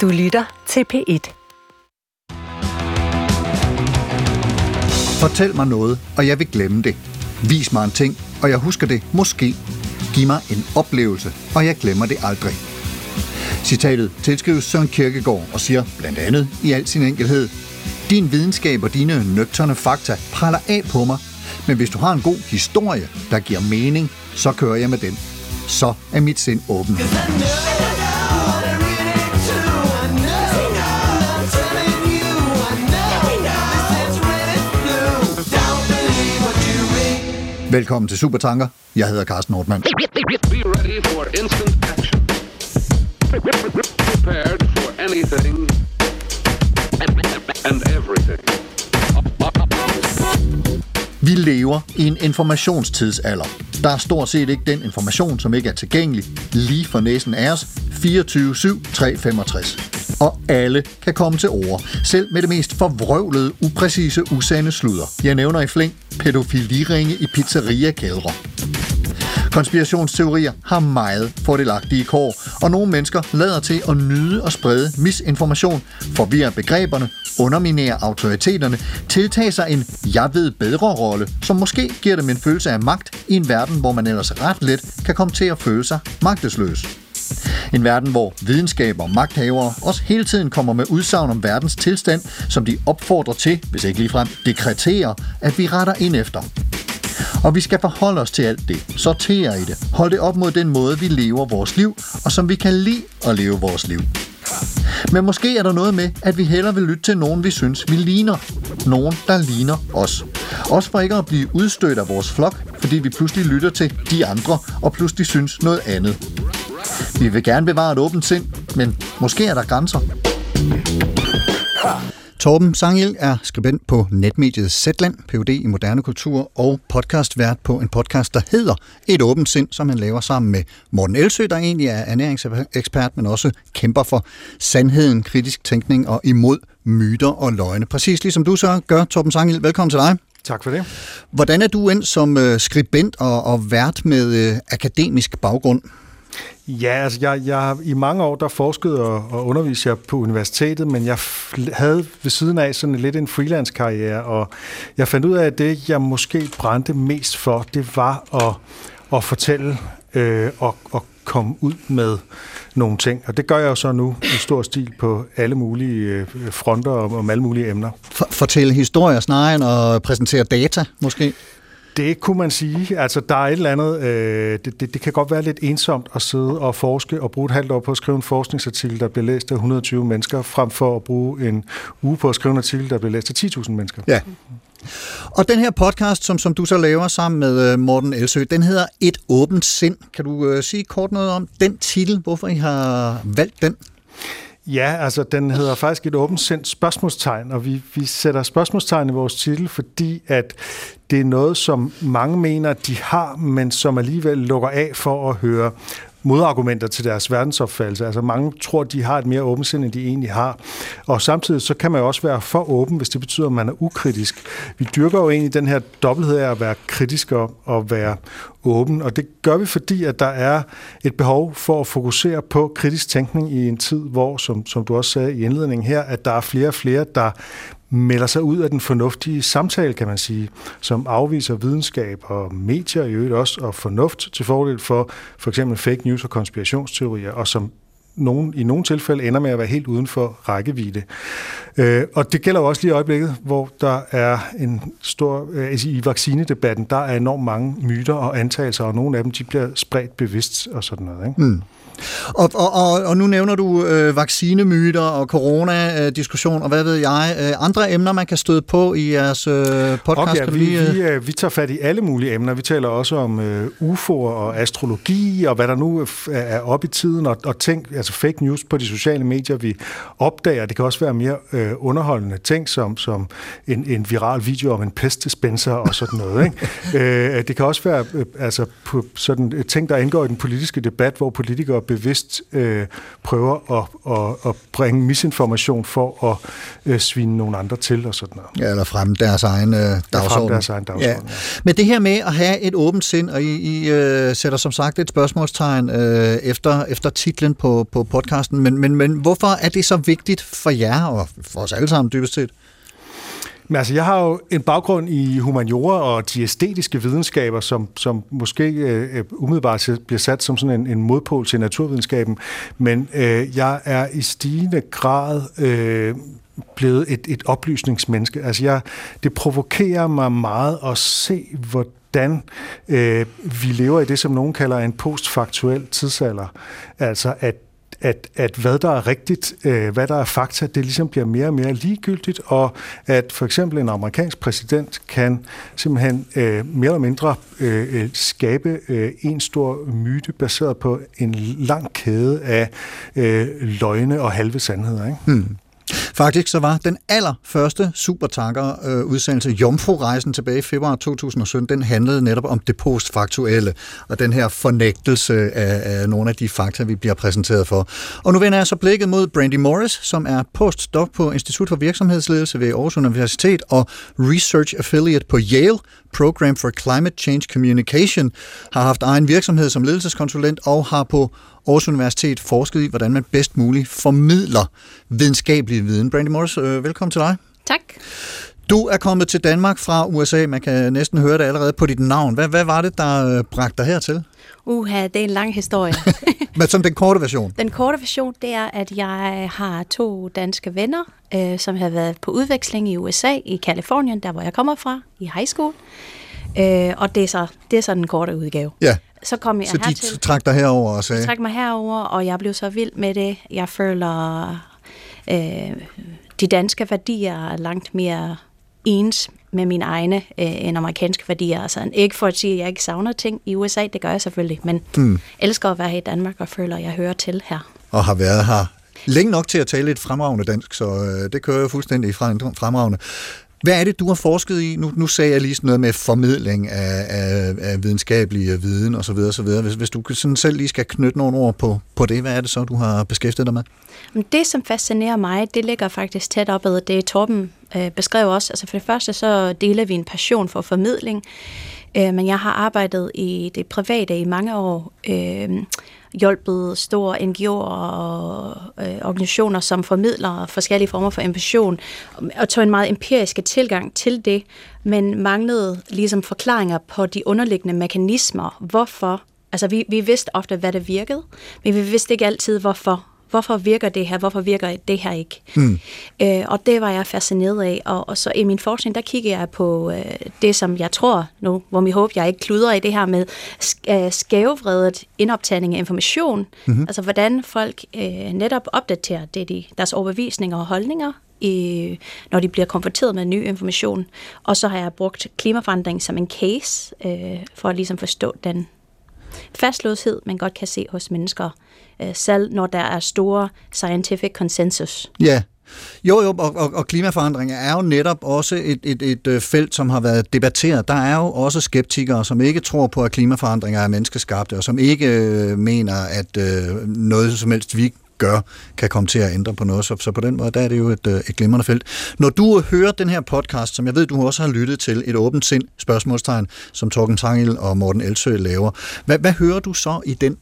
Du lytter til P1. Fortæl mig noget, og jeg vil glemme det. Vis mig en ting, og jeg husker det måske. Giv mig en oplevelse, og jeg glemmer det aldrig. Citatet tilskrives Søren Kierkegaard og siger blandt andet i al sin enkelhed, Din videnskab og dine nøgterne fakta praller af på mig, men hvis du har en god historie, der giver mening, så kører jeg med den. Så er mit sind åbent. Velkommen til Supertanker. Jeg hedder Carsten Nordmann. Be ready for instant action. Prepared for anything and everything. Vi lever i en informationstidsalder. Der er stort set ikke den information, som ikke er tilgængelig lige for næsen af os 24-7-365. Og alle kan komme til ord, selv med det mest forvrøvlede, upræcise, usande sludder. Jeg nævner i flæng pædofiliringe i pizzeriakædre. Konspirationsteorier har meget fordelagtige kår, og nogle mennesker lader til at nyde og sprede misinformation, forvirre begreberne, underminere autoriteterne, tiltage sig en jeg ved bedre rolle, som måske giver dem en følelse af magt i en verden, hvor man ellers ret let kan komme til at føle sig magtesløs. En verden, hvor videnskab og magthavere også hele tiden kommer med udsagn om verdens tilstand, som de opfordrer til, hvis ikke ligefrem dekreterer, at vi retter ind efter. Og vi skal forholde os til alt det, sortere i det, holde det op mod den måde, vi lever vores liv, og som vi kan lide at leve vores liv. Men måske er der noget med, at vi hellere vil lytte til nogen, vi synes, vi ligner. Nogen, der ligner os. Også for ikke at blive udstødt af vores flok, fordi vi pludselig lytter til de andre, og pludselig synes noget andet. Vi vil gerne bevare et åbent sind, men måske er der grænser. Torben Sangel er skribent på netmediet Zetland, Ph.D. i moderne kultur og podcastvært på en podcast, der hedder Et åbent sind, som han laver sammen med Morten Elsø, der egentlig er ernæringsekspert, men også kæmper for sandheden, kritisk tænkning og imod myter og løgne. Præcis ligesom du så gør, Torben Sangel. Velkommen til dig. Tak for det. Hvordan er du endt som øh, skribent og, og vært med øh, akademisk baggrund? Ja, altså jeg, jeg i mange år der forskede og, og underviste jeg på universitetet, men jeg havde ved siden af sådan lidt en freelance-karriere, og jeg fandt ud af, at det, jeg måske brændte mest for, det var at, at fortælle øh, og, og komme ud med nogle ting. Og det gør jeg jo så nu i stor stil på alle mulige øh, fronter og om alle mulige emner. For, fortælle historier snarere end at præsentere data, måske? Det kunne man sige. Altså, der er et eller andet... Øh, det, det, det kan godt være lidt ensomt at sidde og forske og bruge et halvt år på at skrive en forskningsartikel, der bliver læst af 120 mennesker, frem for at bruge en uge på at skrive en artikel, der bliver læst af 10.000 mennesker. Ja. Og den her podcast, som, som du så laver sammen med øh, Morten Elsø, den hedder Et åbent sind. Kan du øh, sige kort noget om den titel? Hvorfor I har valgt den? Ja, altså den hedder faktisk et åbent sendt spørgsmålstegn, og vi, vi sætter spørgsmålstegn i vores titel, fordi at det er noget, som mange mener, de har, men som alligevel lukker af for at høre modargumenter til deres verdensopfattelse. Altså mange tror, de har et mere åbent sind, end de egentlig har. Og samtidig så kan man jo også være for åben, hvis det betyder, at man er ukritisk. Vi dyrker jo egentlig den her dobbelthed af at være kritisk og være åben, og det gør vi, fordi at der er et behov for at fokusere på kritisk tænkning i en tid, hvor, som, som du også sagde i indledningen her, at der er flere og flere, der melder sig ud af den fornuftige samtale, kan man sige, som afviser videnskab og medier i øvrigt også, og fornuft til fordel for for eksempel fake news og konspirationsteorier, og som nogen, i nogle tilfælde ender med at være helt uden for rækkevidde. Øh, og det gælder jo også lige i øjeblikket, hvor der er en stor, øh, i vaccinedebatten, der er enormt mange myter og antagelser, og nogle af dem de bliver spredt bevidst og sådan noget. Ikke? Mm. Og, og, og, og nu nævner du øh, vaccinemyter og corona-diskussion, og hvad ved jeg, øh, andre emner, man kan støde på i jeres øh, podcast? Okay, ja, vi, øh... vi, øh, vi tager fat i alle mulige emner. Vi taler også om øh, UFO'er og astrologi, og hvad der nu er op i tiden, og, og ting, altså fake news på de sociale medier, vi opdager. Det kan også være mere øh, underholdende ting, som, som en, en viral video om en pestdispenser og sådan noget. Ikke? øh, det kan også være øh, altså, på sådan, ting, der indgår i den politiske debat, hvor politikere bevidst øh, prøver at, at, at bringe misinformation for at øh, svine nogle andre til og sådan noget. Ja, eller fremme deres egen øh, dagsorden. deres egen dagsorden, ja. ja. Men det her med at have et åbent sind, og I, I øh, sætter som sagt et spørgsmålstegn øh, efter, efter titlen på på podcasten, men, men, men hvorfor er det så vigtigt for jer, og for os alle sammen dybest set? Men altså, jeg har jo en baggrund i humaniora og de æstetiske videnskaber, som, som måske øh, øh umiddelbart bliver sat som sådan en, en modpol til naturvidenskaben. Men øh, jeg er i stigende grad øh, blevet et, et oplysningsmenneske. Altså, jeg, det provokerer mig meget at se, hvordan øh, vi lever i det, som nogen kalder en postfaktuel tidsalder. Altså, at at, at hvad der er rigtigt, øh, hvad der er fakta, det ligesom bliver mere og mere ligegyldigt, og at for eksempel en amerikansk præsident kan simpelthen øh, mere eller mindre øh, øh skabe øh, en stor myte baseret på en lang kæde af øh, løgne og halve sandheder. Ikke? Mm. Faktisk så var den allerførste supertanker-udsendelse, øh, Jomfru-rejsen tilbage i februar 2017, den handlede netop om det postfaktuelle, og den her fornægtelse af, af nogle af de fakta, vi bliver præsenteret for. Og nu vender jeg så blikket mod Brandy Morris, som er postdoc på Institut for Virksomhedsledelse ved Aarhus Universitet og Research Affiliate på Yale Program for Climate Change Communication, har haft egen virksomhed som ledelseskonsulent og har på Aarhus Universitet forsket i, hvordan man bedst muligt formidler videnskabelig viden. Brandy Morris, øh, velkommen til dig. Tak. Du er kommet til Danmark fra USA. Man kan næsten høre det allerede på dit navn. Hvad, hvad var det, der øh, bragte dig hertil? Uha, det er en lang historie. Men som den korte version? Den korte version, det er, at jeg har to danske venner, øh, som har været på udveksling i USA, i Kalifornien, der hvor jeg kommer fra, i high school. Øh, og det er, så, det er så den korte udgave. Ja. Så kom jeg så hertil. de trak dig herover og sagde? De trak mig herover, og jeg blev så vild med det. Jeg føler, øh, de danske værdier er langt mere ens med mine egne øh, end amerikanske værdier. Altså, ikke for at sige, at jeg ikke savner ting i USA, det gør jeg selvfølgelig, men mm. elsker at være her i Danmark og føler, at jeg hører til her. Og har været her længe nok til at tale et fremragende dansk, så øh, det kører jo fuldstændig fremragende. Hvad er det, du har forsket i? Nu, nu sagde jeg lige sådan noget med formidling af, af, af videnskabelig øh, viden osv. osv. Hvis, hvis du sådan selv lige skal knytte nogle ord på, på det, hvad er det så, du har beskæftiget dig med? Det, som fascinerer mig, det ligger faktisk tæt op ad det, Torben øh, beskrev også. Altså for det første, så deler vi en passion for formidling, øh, men jeg har arbejdet i det private i mange år, øh, hjulpet store NGO'er og øh, organisationer, som formidler forskellige former for ambition, og tog en meget empirisk tilgang til det, men manglede ligesom forklaringer på de underliggende mekanismer. Hvorfor? Altså, vi, vi vidste ofte, hvad der virkede, men vi vidste ikke altid, hvorfor hvorfor virker det her, hvorfor virker det her ikke? Hmm. Øh, og det var jeg fascineret af, og, og så i min forskning, der kigger jeg på øh, det, som jeg tror nu, hvor vi håber, jeg ikke kluder i det her med øh, skævvredet indoptagning af information, hmm. altså hvordan folk øh, netop opdaterer det, de, deres overbevisninger og holdninger, i, når de bliver konfronteret med ny information. Og så har jeg brugt klimaforandring som en case, øh, for at ligesom forstå den fastlåshed, man godt kan se hos mennesker, Øh, selv når der er store scientific consensus. Ja, jo, jo, og, og, og klimaforandringer er jo netop også et, et, et øh, felt, som har været debatteret. Der er jo også skeptikere, som ikke tror på, at klimaforandringer er menneskeskabte, og som ikke øh, mener, at øh, noget som helst vi gør, kan komme til at ændre på noget. Så, så på den måde, der er det jo et, øh, et glimrende felt. Når du hører den her podcast, som jeg ved, du også har lyttet til, et åbent sind spørgsmålstegn, som Torken Tangel og Morten Elsø laver, hvad, hvad hører du så i den?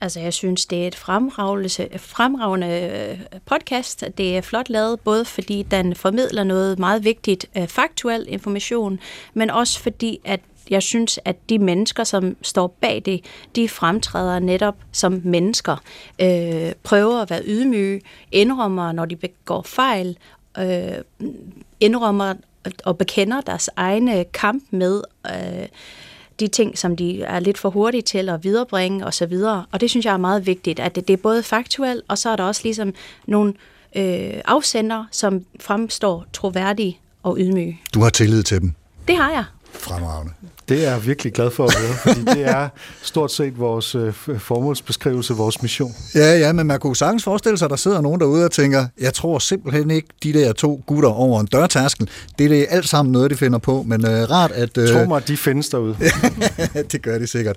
Altså, jeg synes, det er et fremragende øh, podcast. Det er flot lavet, både fordi den formidler noget meget vigtigt øh, faktuel information, men også fordi, at jeg synes, at de mennesker, som står bag det, de fremtræder netop som mennesker. Øh, prøver at være ydmyge, indrømmer, når de begår fejl, øh, indrømmer og bekender deres egne kamp med øh, de ting, som de er lidt for hurtige til at viderebringe osv. Og det synes jeg er meget vigtigt, at det, det er både faktuelt, og så er der også ligesom nogle øh, afsender, som fremstår troværdige og ydmyge. Du har tillid til dem? Det har jeg. Fremragende. Det er jeg virkelig glad for at høre, fordi det er stort set vores øh, formålsbeskrivelse, vores mission. Ja, ja, men man kunne sagtens forestille sig, at der sidder nogen derude og tænker, jeg tror simpelthen ikke, de der to gutter over en dørtærskel, det er det alt sammen noget, de finder på, men øh, rart at... Øh... Tro mig, de findes derude. det gør de sikkert.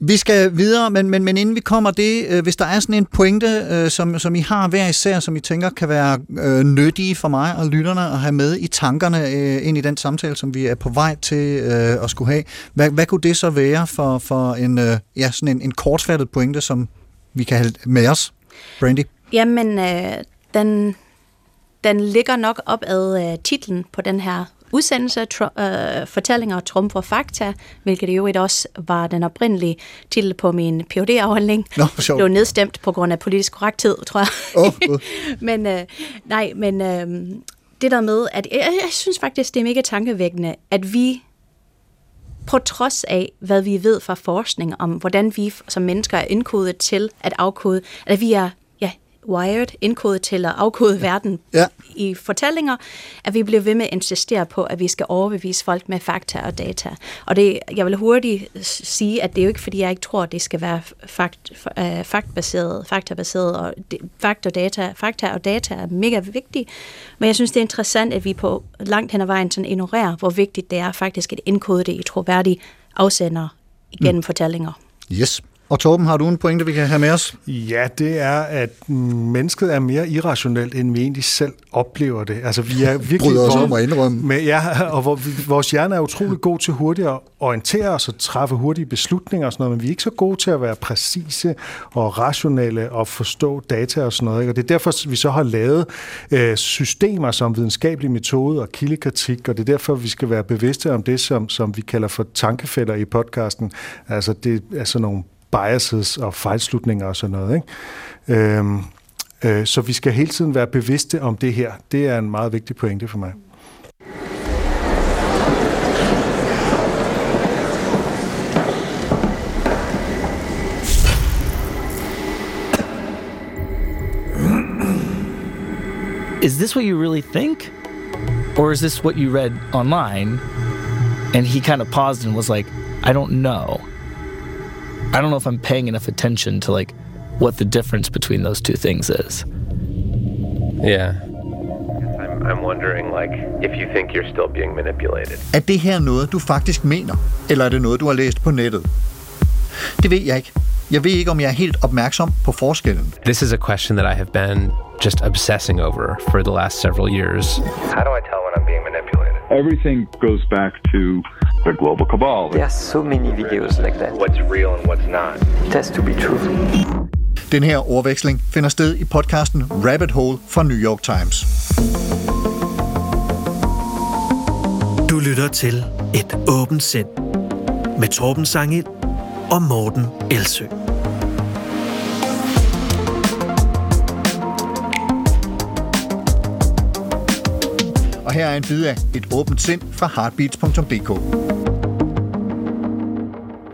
Vi skal videre, men, men, men inden vi kommer det, øh, hvis der er sådan en pointe, øh, som, som I har hver især, som I tænker kan være øh, nyttige for mig og lytterne at have med i tankerne øh, ind i den samtale, som vi er på vej til øh, at skulle have, hvad, hvad kunne det så være for, for en, øh, ja, sådan en, en kortfattet pointe, som vi kan have med os, Brandy? Jamen, øh, den, den ligger nok op ad øh, titlen på den her udsendelse, tr- øh, Fortællinger, og Fakta, hvilket jo også var den oprindelige titel på min phd afhandling Nå, sjovt. Blev nedstemt på grund af politisk korrekthed, tror jeg. Gud. men øh, nej, men øh, det der med, at jeg, jeg synes faktisk, det er mega tankevækkende, at vi på trods af, hvad vi ved fra forskning om, hvordan vi som mennesker er indkodet til at afkode, at vi er wired, indkodet til at afkode verden Ja. i fortællinger, at vi bliver ved med at insistere på, at vi skal overbevise folk med fakta og data. Og det, jeg vil hurtigt sige, at det er jo ikke, fordi jeg ikke tror, at det skal være fakt, øh, faktbaseret, faktabaseret, og det, fakt og data, fakta og data er mega vigtige, men jeg synes, det er interessant, at vi på langt hen ad vejen sådan ignorerer, hvor vigtigt det er faktisk at indkode det i troværdige afsender igennem mm. fortællinger. Yes. Og Torben, har du en pointe, vi kan have med os? Ja, det er, at mennesket er mere irrationelt, end vi egentlig selv oplever det. Altså, vi er virkelig... Bryder os om at indrømme. Med, ja, og vores hjerne er utrolig god til hurtigt at orientere os og træffe hurtige beslutninger og sådan noget, men vi er ikke så gode til at være præcise og rationelle og forstå data og sådan noget. Ikke? Og det er derfor, vi så har lavet øh, systemer som videnskabelig metode og kildekritik, og det er derfor, vi skal være bevidste om det, som, som vi kalder for tankefælder i podcasten. Altså, det er sådan nogle biases og fejlslutninger og sådan noget. Ikke? Øhm, øh, så vi skal hele tiden være bevidste om det her. Det er en meget vigtig pointe for mig. is this what you really think? Or is this what you read online? And he kind of paused and was like, I don't know. I don't know if I'm paying enough attention to like what the difference between those two things is. Yeah. I'm, I'm wondering, like, if you think you're still being manipulated. Er det her noget, du faktisk mener? Eller er det noget, du har læst på nettet? Det ved jeg ikke. Jeg ved ikke, om jeg er helt opmærksom på forskellen. This is a question that I have been just obsessing over for the last several years. How do I tell when I'm being manipulated? Everything goes back to the global cabal. There are so many videos like that. What's real and what's not? It has to be true. Den her ordveksling finder sted i podcasten Rabbit Hole fra New York Times. Du lytter til Et åbent sind med Torben Sangil og Morten Elsø. Her er en bid af Et åbent sind fra heartbeats.dk.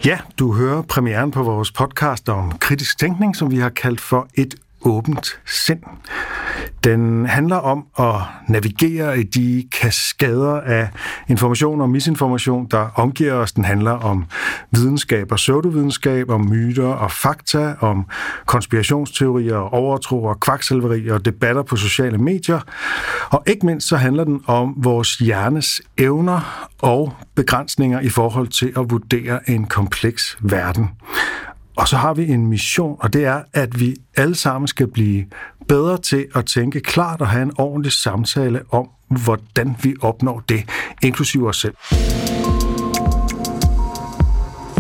Ja, du hører premieren på vores podcast om kritisk tænkning, som vi har kaldt for et åbent sind. Den handler om at navigere i de kaskader af information og misinformation, der omgiver os. Den handler om videnskab og pseudovidenskab, om myter og fakta, om konspirationsteorier og overtro og kvaksalveri og debatter på sociale medier. Og ikke mindst så handler den om vores hjernes evner og begrænsninger i forhold til at vurdere en kompleks verden. Og så har vi en mission, og det er, at vi alle sammen skal blive bedre til at tænke klart og have en ordentlig samtale om, hvordan vi opnår det, inklusive os selv.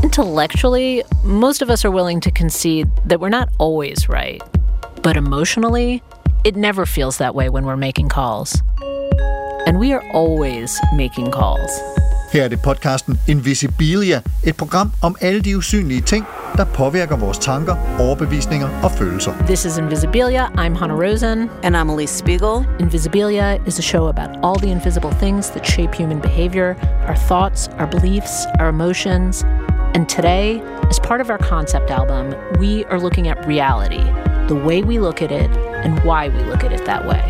Intellectually, most of us are willing to concede that we're not always right. But emotionally, it never feels that way when we're making calls. And we are always making calls. Her er det podcasten Invisibilia, et program om alle de usynlige ting, der påvirker vores tanker, overbevisninger og følelser. This is Invisibilia. I'm Hannah Rosen. And I'm Elise Spiegel. Invisibilia is a show about all the invisible things that shape human behavior our thoughts, our beliefs, our emotions. And today, as part of our concept album, we are looking at reality, the way we look at it, and why we look at it that way.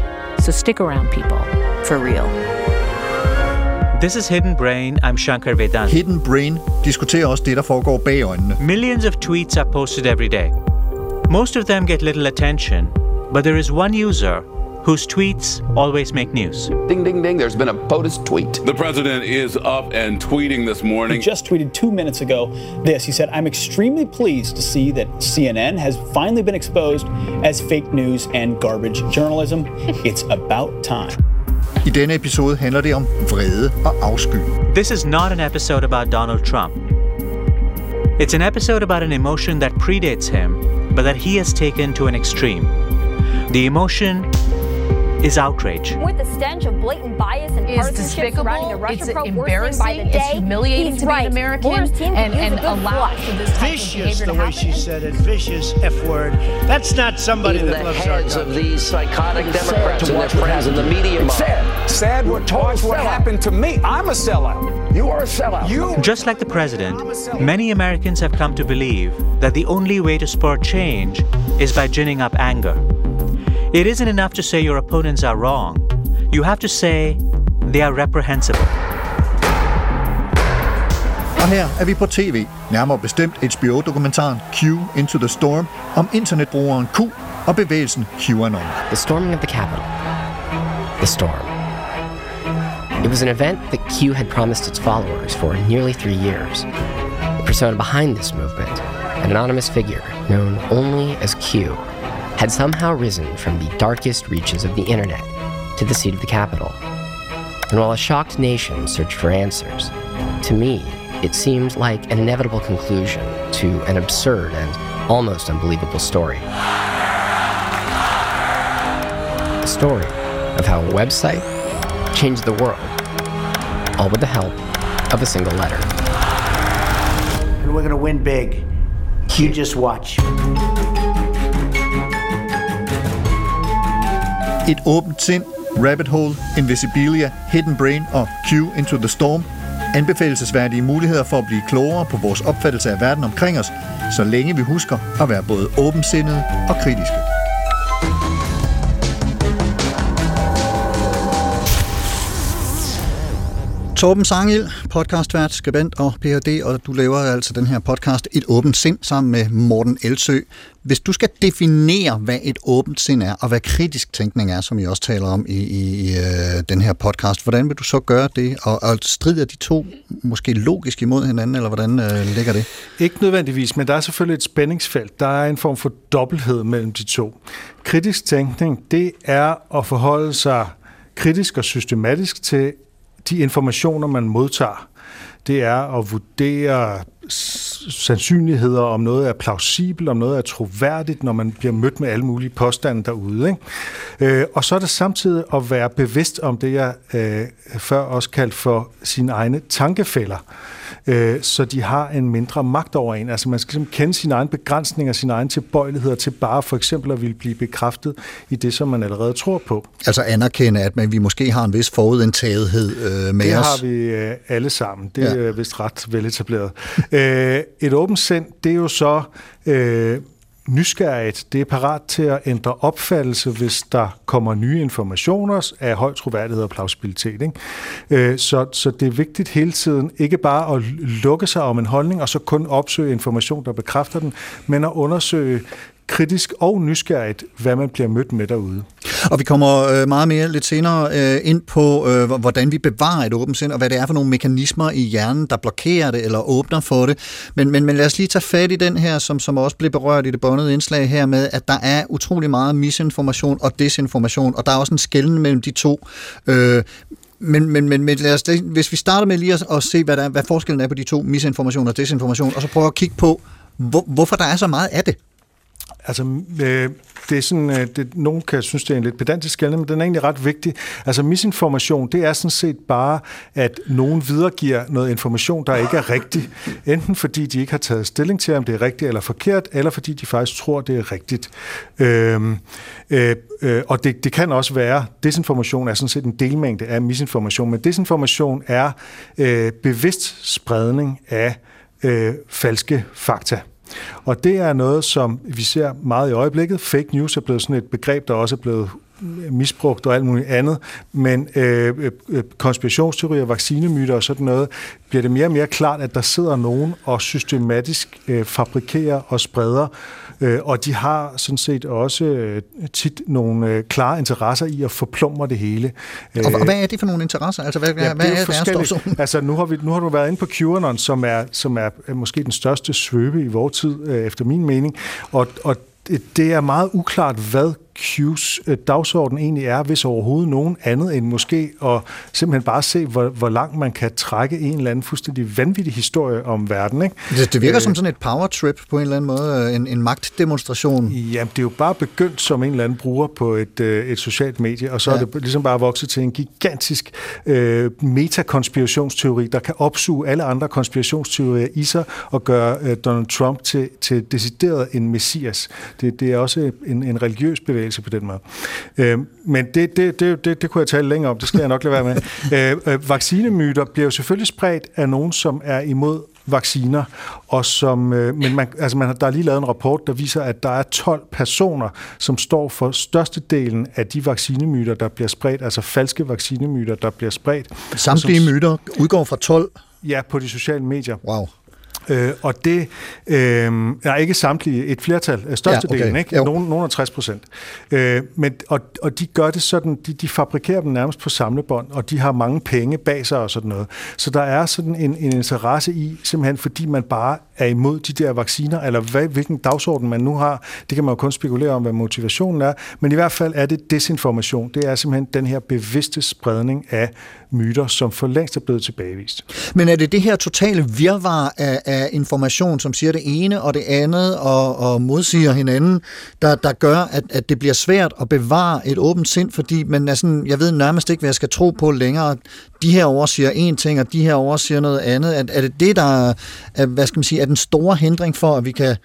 So stick around, people. For real. This is Hidden Brain. I'm Shankar Vedanti. Hidden Brain diskuterer også det, der foregår bag øjnene. Millions of tweets are posted every day. Most of them get little attention, but there is one user whose tweets always make news. Ding, ding, ding. There's been a POTUS tweet. The president is up and tweeting this morning. He just tweeted two minutes ago this. He said, I'm extremely pleased to see that CNN has finally been exposed as fake news and garbage journalism. It's about time. I denne episode handler det om vrede og afsky. This is not an episode about Donald Trump. It's an episode about an emotion that predates him but that he has taken to an extreme. The emotion is outrage. With the stench of blatant bias and Is partisanship surrounding the despicable, Russia it's probe worsening by embarrassing, the it's humiliating he's to be an. American Mueller's and, use and allow for this type of Vicious, behavior the way happen. she said it. Vicious F word. That's not somebody in that the loves heads our of these psychotic It's Democrats and their friends in the media. It's sad. Sad we're told what happened to me. I'm a sellout. You are a sellout. You Just like the president, many Americans have come to believe that the only way to spur change is by ginning up anger. It isn't enough to say your opponents are wrong. You have to say they are reprehensible. Og her er vi på tv, nærmere bestemt HBO-dokumentaren Q Into the Storm om internetbrugeren Q og bevægelsen QAnon. The storming of the Capitol. The storm. It was an event that Q had promised its followers for nearly three years. The persona behind this movement, an anonymous figure known only as Q, had somehow risen from the darkest reaches of the internet to the seat of the Capitol. And while a shocked nation searched for answers, to me, it seemed like an inevitable conclusion to an absurd and almost unbelievable story. A story of how a website changed the world, all with the help of a single letter. And we're going to win big. You just watch. Et åbent sind, Rabbit Hole, Invisibilia, Hidden Brain og Q Into the Storm anbefalesværdige muligheder for at blive klogere på vores opfattelse af verden omkring os, så længe vi husker at være både åbensindede og kritiske. Torben Sangil, podcastvært, skribent og Ph.D., og du laver altså den her podcast Et åbent sind sammen med Morten Elsø. Hvis du skal definere, hvad et åbent sind er, og hvad kritisk tænkning er, som I også taler om i, i, i øh, den her podcast, hvordan vil du så gøre det? Og, og strider de to måske logisk imod hinanden, eller hvordan øh, ligger det? Ikke nødvendigvis, men der er selvfølgelig et spændingsfelt. Der er en form for dobbelthed mellem de to. Kritisk tænkning, det er at forholde sig kritisk og systematisk til de informationer, man modtager. Det er at vurdere sandsynligheder, om noget er plausibelt, om noget er troværdigt, når man bliver mødt med alle mulige påstande derude. Ikke? Øh, og så er det samtidig at være bevidst om det, jeg øh, før også kaldt for sine egne tankefælder, øh, så de har en mindre magt over en. Altså man skal ligesom kende sine egne begrænsninger, sine egne tilbøjeligheder til bare for eksempel at ville blive bekræftet i det, som man allerede tror på. Altså anerkende, at man, vi måske har en vis forudindtagethed øh, med det os. har vi øh, alle sammen. Det er ja. vist ret veletableret. øh, et åbent sind, det er jo så øh, nysgerrigt. Det er parat til at ændre opfattelse, hvis der kommer nye informationer af høj troværdighed og plausibilitet. Ikke? Øh, så, så det er vigtigt hele tiden ikke bare at lukke sig om en holdning, og så kun opsøge information, der bekræfter den, men at undersøge kritisk og nysgerrigt, hvad man bliver mødt med derude. Og vi kommer øh, meget mere lidt senere øh, ind på, øh, hvordan vi bevarer et åbent sind, og hvad det er for nogle mekanismer i hjernen, der blokerer det eller åbner for det. Men, men, men lad os lige tage fat i den her, som, som også blev berørt i det båndede indslag her med, at der er utrolig meget misinformation og desinformation, og der er også en skælden mellem de to. Øh, men, men, men, men lad os, hvis vi starter med lige at, at se, hvad, der, hvad forskellen er på de to, misinformation og desinformation, og så prøve at kigge på, hvor, hvorfor der er så meget af det. Altså, øh, det er sådan, øh, det, nogen kan synes, det er en lidt pedantisk skældning, men den er egentlig ret vigtig. Altså, misinformation, det er sådan set bare, at nogen videregiver noget information, der ikke er rigtig. Enten fordi de ikke har taget stilling til, om det er rigtigt eller forkert, eller fordi de faktisk tror, det er rigtigt. Øh, øh, øh, og det, det kan også være, desinformation er sådan set en delmængde af misinformation, men desinformation er øh, bevidst spredning af øh, falske fakta. Og det er noget, som vi ser meget i øjeblikket. Fake news er blevet sådan et begreb, der også er blevet misbrugt og alt muligt andet, men øh, øh, konspirationsteorier, vaccinemyter og sådan noget, bliver det mere og mere klart, at der sidder nogen og systematisk øh, fabrikerer og spreder, øh, og de har sådan set også øh, tit nogle øh, klare interesser i at forplumre det hele. Og hvad er det for nogle interesser? Altså, hvad, ja, hvad det er, er deres Altså, nu har, vi, nu har du været inde på QAnon, som er, som er måske den største svøbe i vores tid, øh, efter min mening, og, og det er meget uklart, hvad Q's øh, dagsorden egentlig er, hvis overhovedet nogen andet end måske at simpelthen bare se, hvor, hvor langt man kan trække en eller anden fuldstændig vanvittig historie om verden. Ikke? Det, det virker øh, som sådan et power trip på en eller anden måde, en, en magtdemonstration. Jamen, det er jo bare begyndt som en eller anden bruger på et, øh, et socialt medie, og så ja. er det ligesom bare vokset til en gigantisk øh, metakonspirationsteori, der kan opsuge alle andre konspirationsteorier i sig og gøre øh, Donald Trump til, til decideret en messias. Det, det er også en, en religiøs bevægelse på den måde. Øh, men det, det, det, det, det kunne jeg tale længere om, det skal jeg nok lade være med. øh, øh, vaccinemyter bliver jo selvfølgelig spredt af nogen, som er imod vacciner, og som, øh, men man, altså man, der er lige lavet en rapport, der viser, at der er 12 personer, som står for størstedelen af de vaccinemyter, der bliver spredt, altså falske vaccinemyter, der bliver spredt. Samtlige som, myter udgår fra 12? Ja, på de sociale medier. Wow. Øh, og det øh, er ikke samtlige, et flertal, øh, størstedelen, ja, okay. ikke? Nogen, nogen er 60 procent. Øh, men, og, og de gør det sådan, de, de fabrikerer dem nærmest på samlebånd, og de har mange penge bag sig og sådan noget. Så der er sådan en, en interesse i, simpelthen fordi man bare er imod de der vacciner, eller hvad, hvilken dagsorden man nu har. Det kan man jo kun spekulere om, hvad motivationen er. Men i hvert fald er det desinformation. Det er simpelthen den her bevidste spredning af myter, som for længst er blevet tilbagevist. Men er det det her totale virvar af, af information, som siger det ene og det andet og, og modsiger hinanden, der, der gør, at, at det bliver svært at bevare et åbent sind, fordi man er sådan, jeg ved nærmest ikke, hvad jeg skal tro på længere. De her over siger en ting, og de her over siger noget andet. Er, er det det, der er, hvad skal man sige, er den store hindring for, at vi kan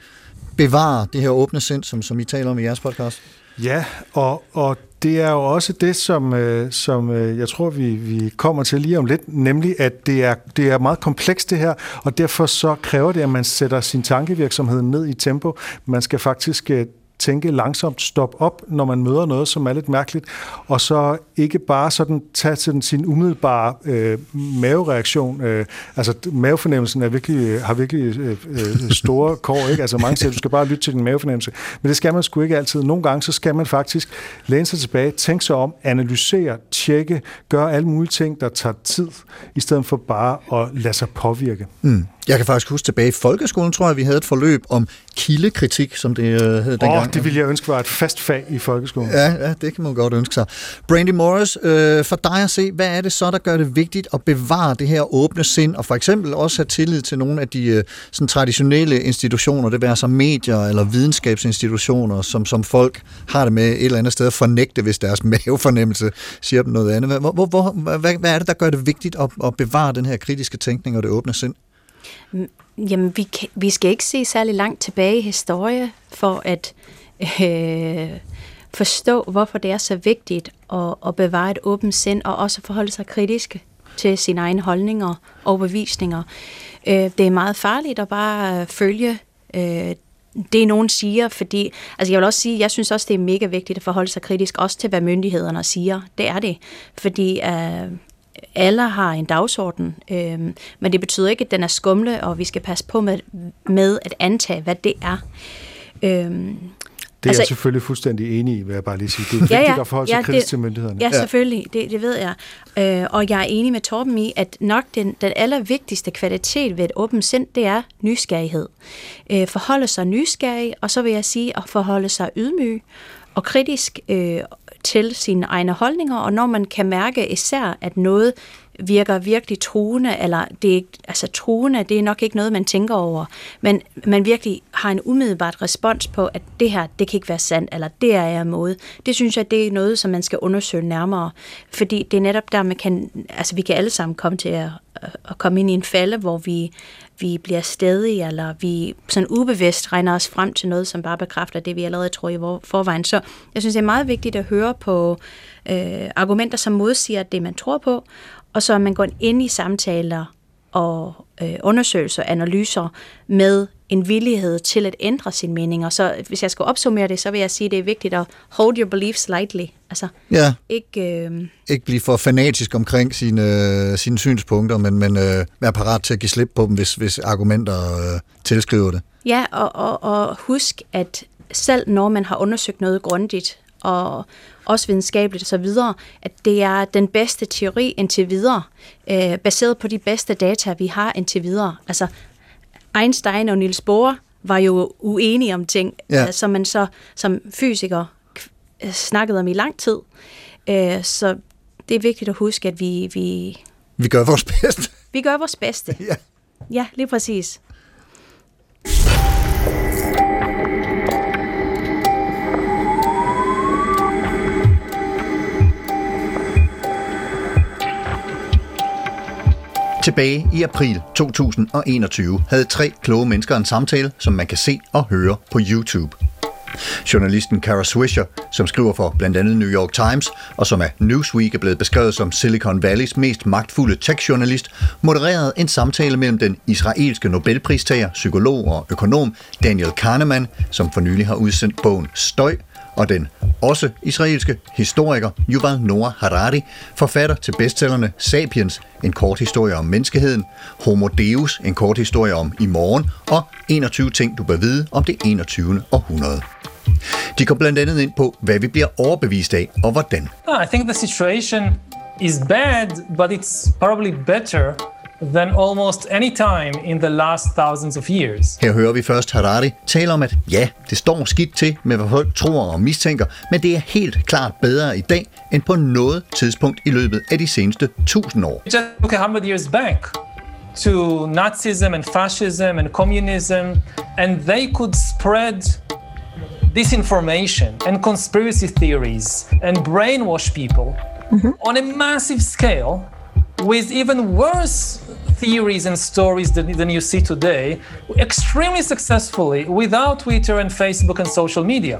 bevare det her åbne sind, som, som I taler om i jeres podcast? Ja, og, og det er jo også det, som, øh, som øh, jeg tror, vi, vi kommer til lige om lidt, nemlig at det er, det er meget komplekst det her, og derfor så kræver det, at man sætter sin tankevirksomhed ned i tempo. Man skal faktisk øh, tænke langsomt, stop op, når man møder noget, som er lidt mærkeligt, og så ikke bare sådan tage til sin umiddelbare øh, mavereaktion. Øh, altså mavefornemmelsen er virkelig, har virkelig øh, øh, store kår, ikke? Altså mange siger, du skal bare lytte til din mavefornemmelse, men det skal man sgu ikke altid. Nogle gange, så skal man faktisk læne sig tilbage, tænke sig om, analysere, tjekke, gøre alle mulige ting, der tager tid, i stedet for bare at lade sig påvirke. Mm. Jeg kan faktisk huske tilbage i folkeskolen, tror jeg, vi havde et forløb om kildekritik, som det øh, hed dengang. Åh, det ville jeg ønske var et fast fag i folkeskolen. Ja, ja det kan man godt ønske sig. Brandy Morris, øh, for dig at se, hvad er det så, der gør det vigtigt at bevare det her åbne sind, og for eksempel også have tillid til nogle af de øh, sådan traditionelle institutioner, det være som medier eller videnskabsinstitutioner, som, som folk har det med et eller andet sted at fornægte, hvis deres mavefornemmelse siger dem noget andet. Hvor, hvor, hvor, hvad, hvad er det, der gør det vigtigt at, at bevare den her kritiske tænkning og det åbne sind? Jamen, vi, kan, vi skal ikke se særlig langt tilbage i historie for at øh, forstå, hvorfor det er så vigtigt at, at bevare et åbent sind, og også forholde sig kritisk til sine egne holdninger og overbevisninger. Øh, det er meget farligt at bare øh, følge øh, det, nogen siger, fordi, altså jeg vil også sige, jeg synes også, det er mega vigtigt at forholde sig kritisk, også til, hvad myndighederne siger. Det er det, fordi øh, alle har en dagsorden, øh, men det betyder ikke, at den er skumle, og vi skal passe på med, med at antage, hvad det er. Øh, det er altså, jeg selvfølgelig fuldstændig enig i, vil jeg bare lige sige. Det er vigtigt ja, ja, at forholde sig ja, kritisk det, til myndighederne. Ja, selvfølgelig. Det, det ved jeg. Øh, og jeg er enig med Torben i, at nok den, den allervigtigste kvalitet ved et åbent sind, det er nysgerrighed. Øh, forholde sig nysgerrig, og så vil jeg sige at forholde sig ydmyg og kritisk øh, til sine egne holdninger, og når man kan mærke især, at noget virker virkelig truende, eller det er, altså truende, det er nok ikke noget, man tænker over, men man virkelig har en umiddelbart respons på, at det her, det kan ikke være sandt, eller det er jeg måde. Det synes jeg, det er noget, som man skal undersøge nærmere, fordi det er netop der, man kan, altså vi kan alle sammen komme til at, at komme ind i en falde, hvor vi vi bliver stedige, eller vi sådan ubevidst regner os frem til noget, som bare bekræfter det, vi allerede tror i forvejen. Så jeg synes, det er meget vigtigt at høre på øh, argumenter, som modsiger det, man tror på, og så man går ind i samtaler og øh, undersøgelser og analyser med en villighed til at ændre sine meninger. Så hvis jeg skal opsummere det, så vil jeg sige, at det er vigtigt at hold your beliefs lightly. Altså, ja. ikke, øh... ikke blive for fanatisk omkring sine, øh, sine synspunkter, men, men øh, være parat til at give slip på dem, hvis, hvis argumenter øh, tilskriver det. Ja, og, og, og husk, at selv når man har undersøgt noget grundigt, og også videnskabeligt videre, at det er den bedste teori indtil videre, øh, baseret på de bedste data, vi har indtil videre. Altså, Einstein og Niels Bohr var jo uenige om ting, ja. som man så som fysiker øh, snakket om i lang tid. Øh, så det er vigtigt at huske, at vi, vi, Vi gør vores bedste. vi gør vores bedste. Ja. Ja, lige præcis. Tilbage i april 2021 havde tre kloge mennesker en samtale, som man kan se og høre på YouTube. Journalisten Kara Swisher, som skriver for blandt andet New York Times, og som af Newsweek er blevet beskrevet som Silicon Valleys mest magtfulde tech-journalist, modererede en samtale mellem den israelske Nobelpristager, psykolog og økonom Daniel Kahneman, som for nylig har udsendt bogen Støj, og den også israelske historiker Yuval Noah Harari, forfatter til bestsellerne Sapiens, en kort historie om menneskeheden, Homo Deus, en kort historie om i morgen, og 21 ting, du bør vide om det 21. århundrede. De kom blandt andet ind på, hvad vi bliver overbevist af, og hvordan. Ah, I think the situation is bad, but it's probably better than almost any time in the last thousands of years. Her hører vi først Harari tale om, at ja, det står skidt til med, hvad folk tror og mistænker, men det er helt klart bedre i dag, end på noget tidspunkt i løbet af de seneste tusind år. Just look 100 years back to Nazism and fascism and communism, and they could spread disinformation and conspiracy theories and brainwash people on a massive scale with even worse theories and stories than, than you see today, extremely successfully without Twitter and Facebook and social media.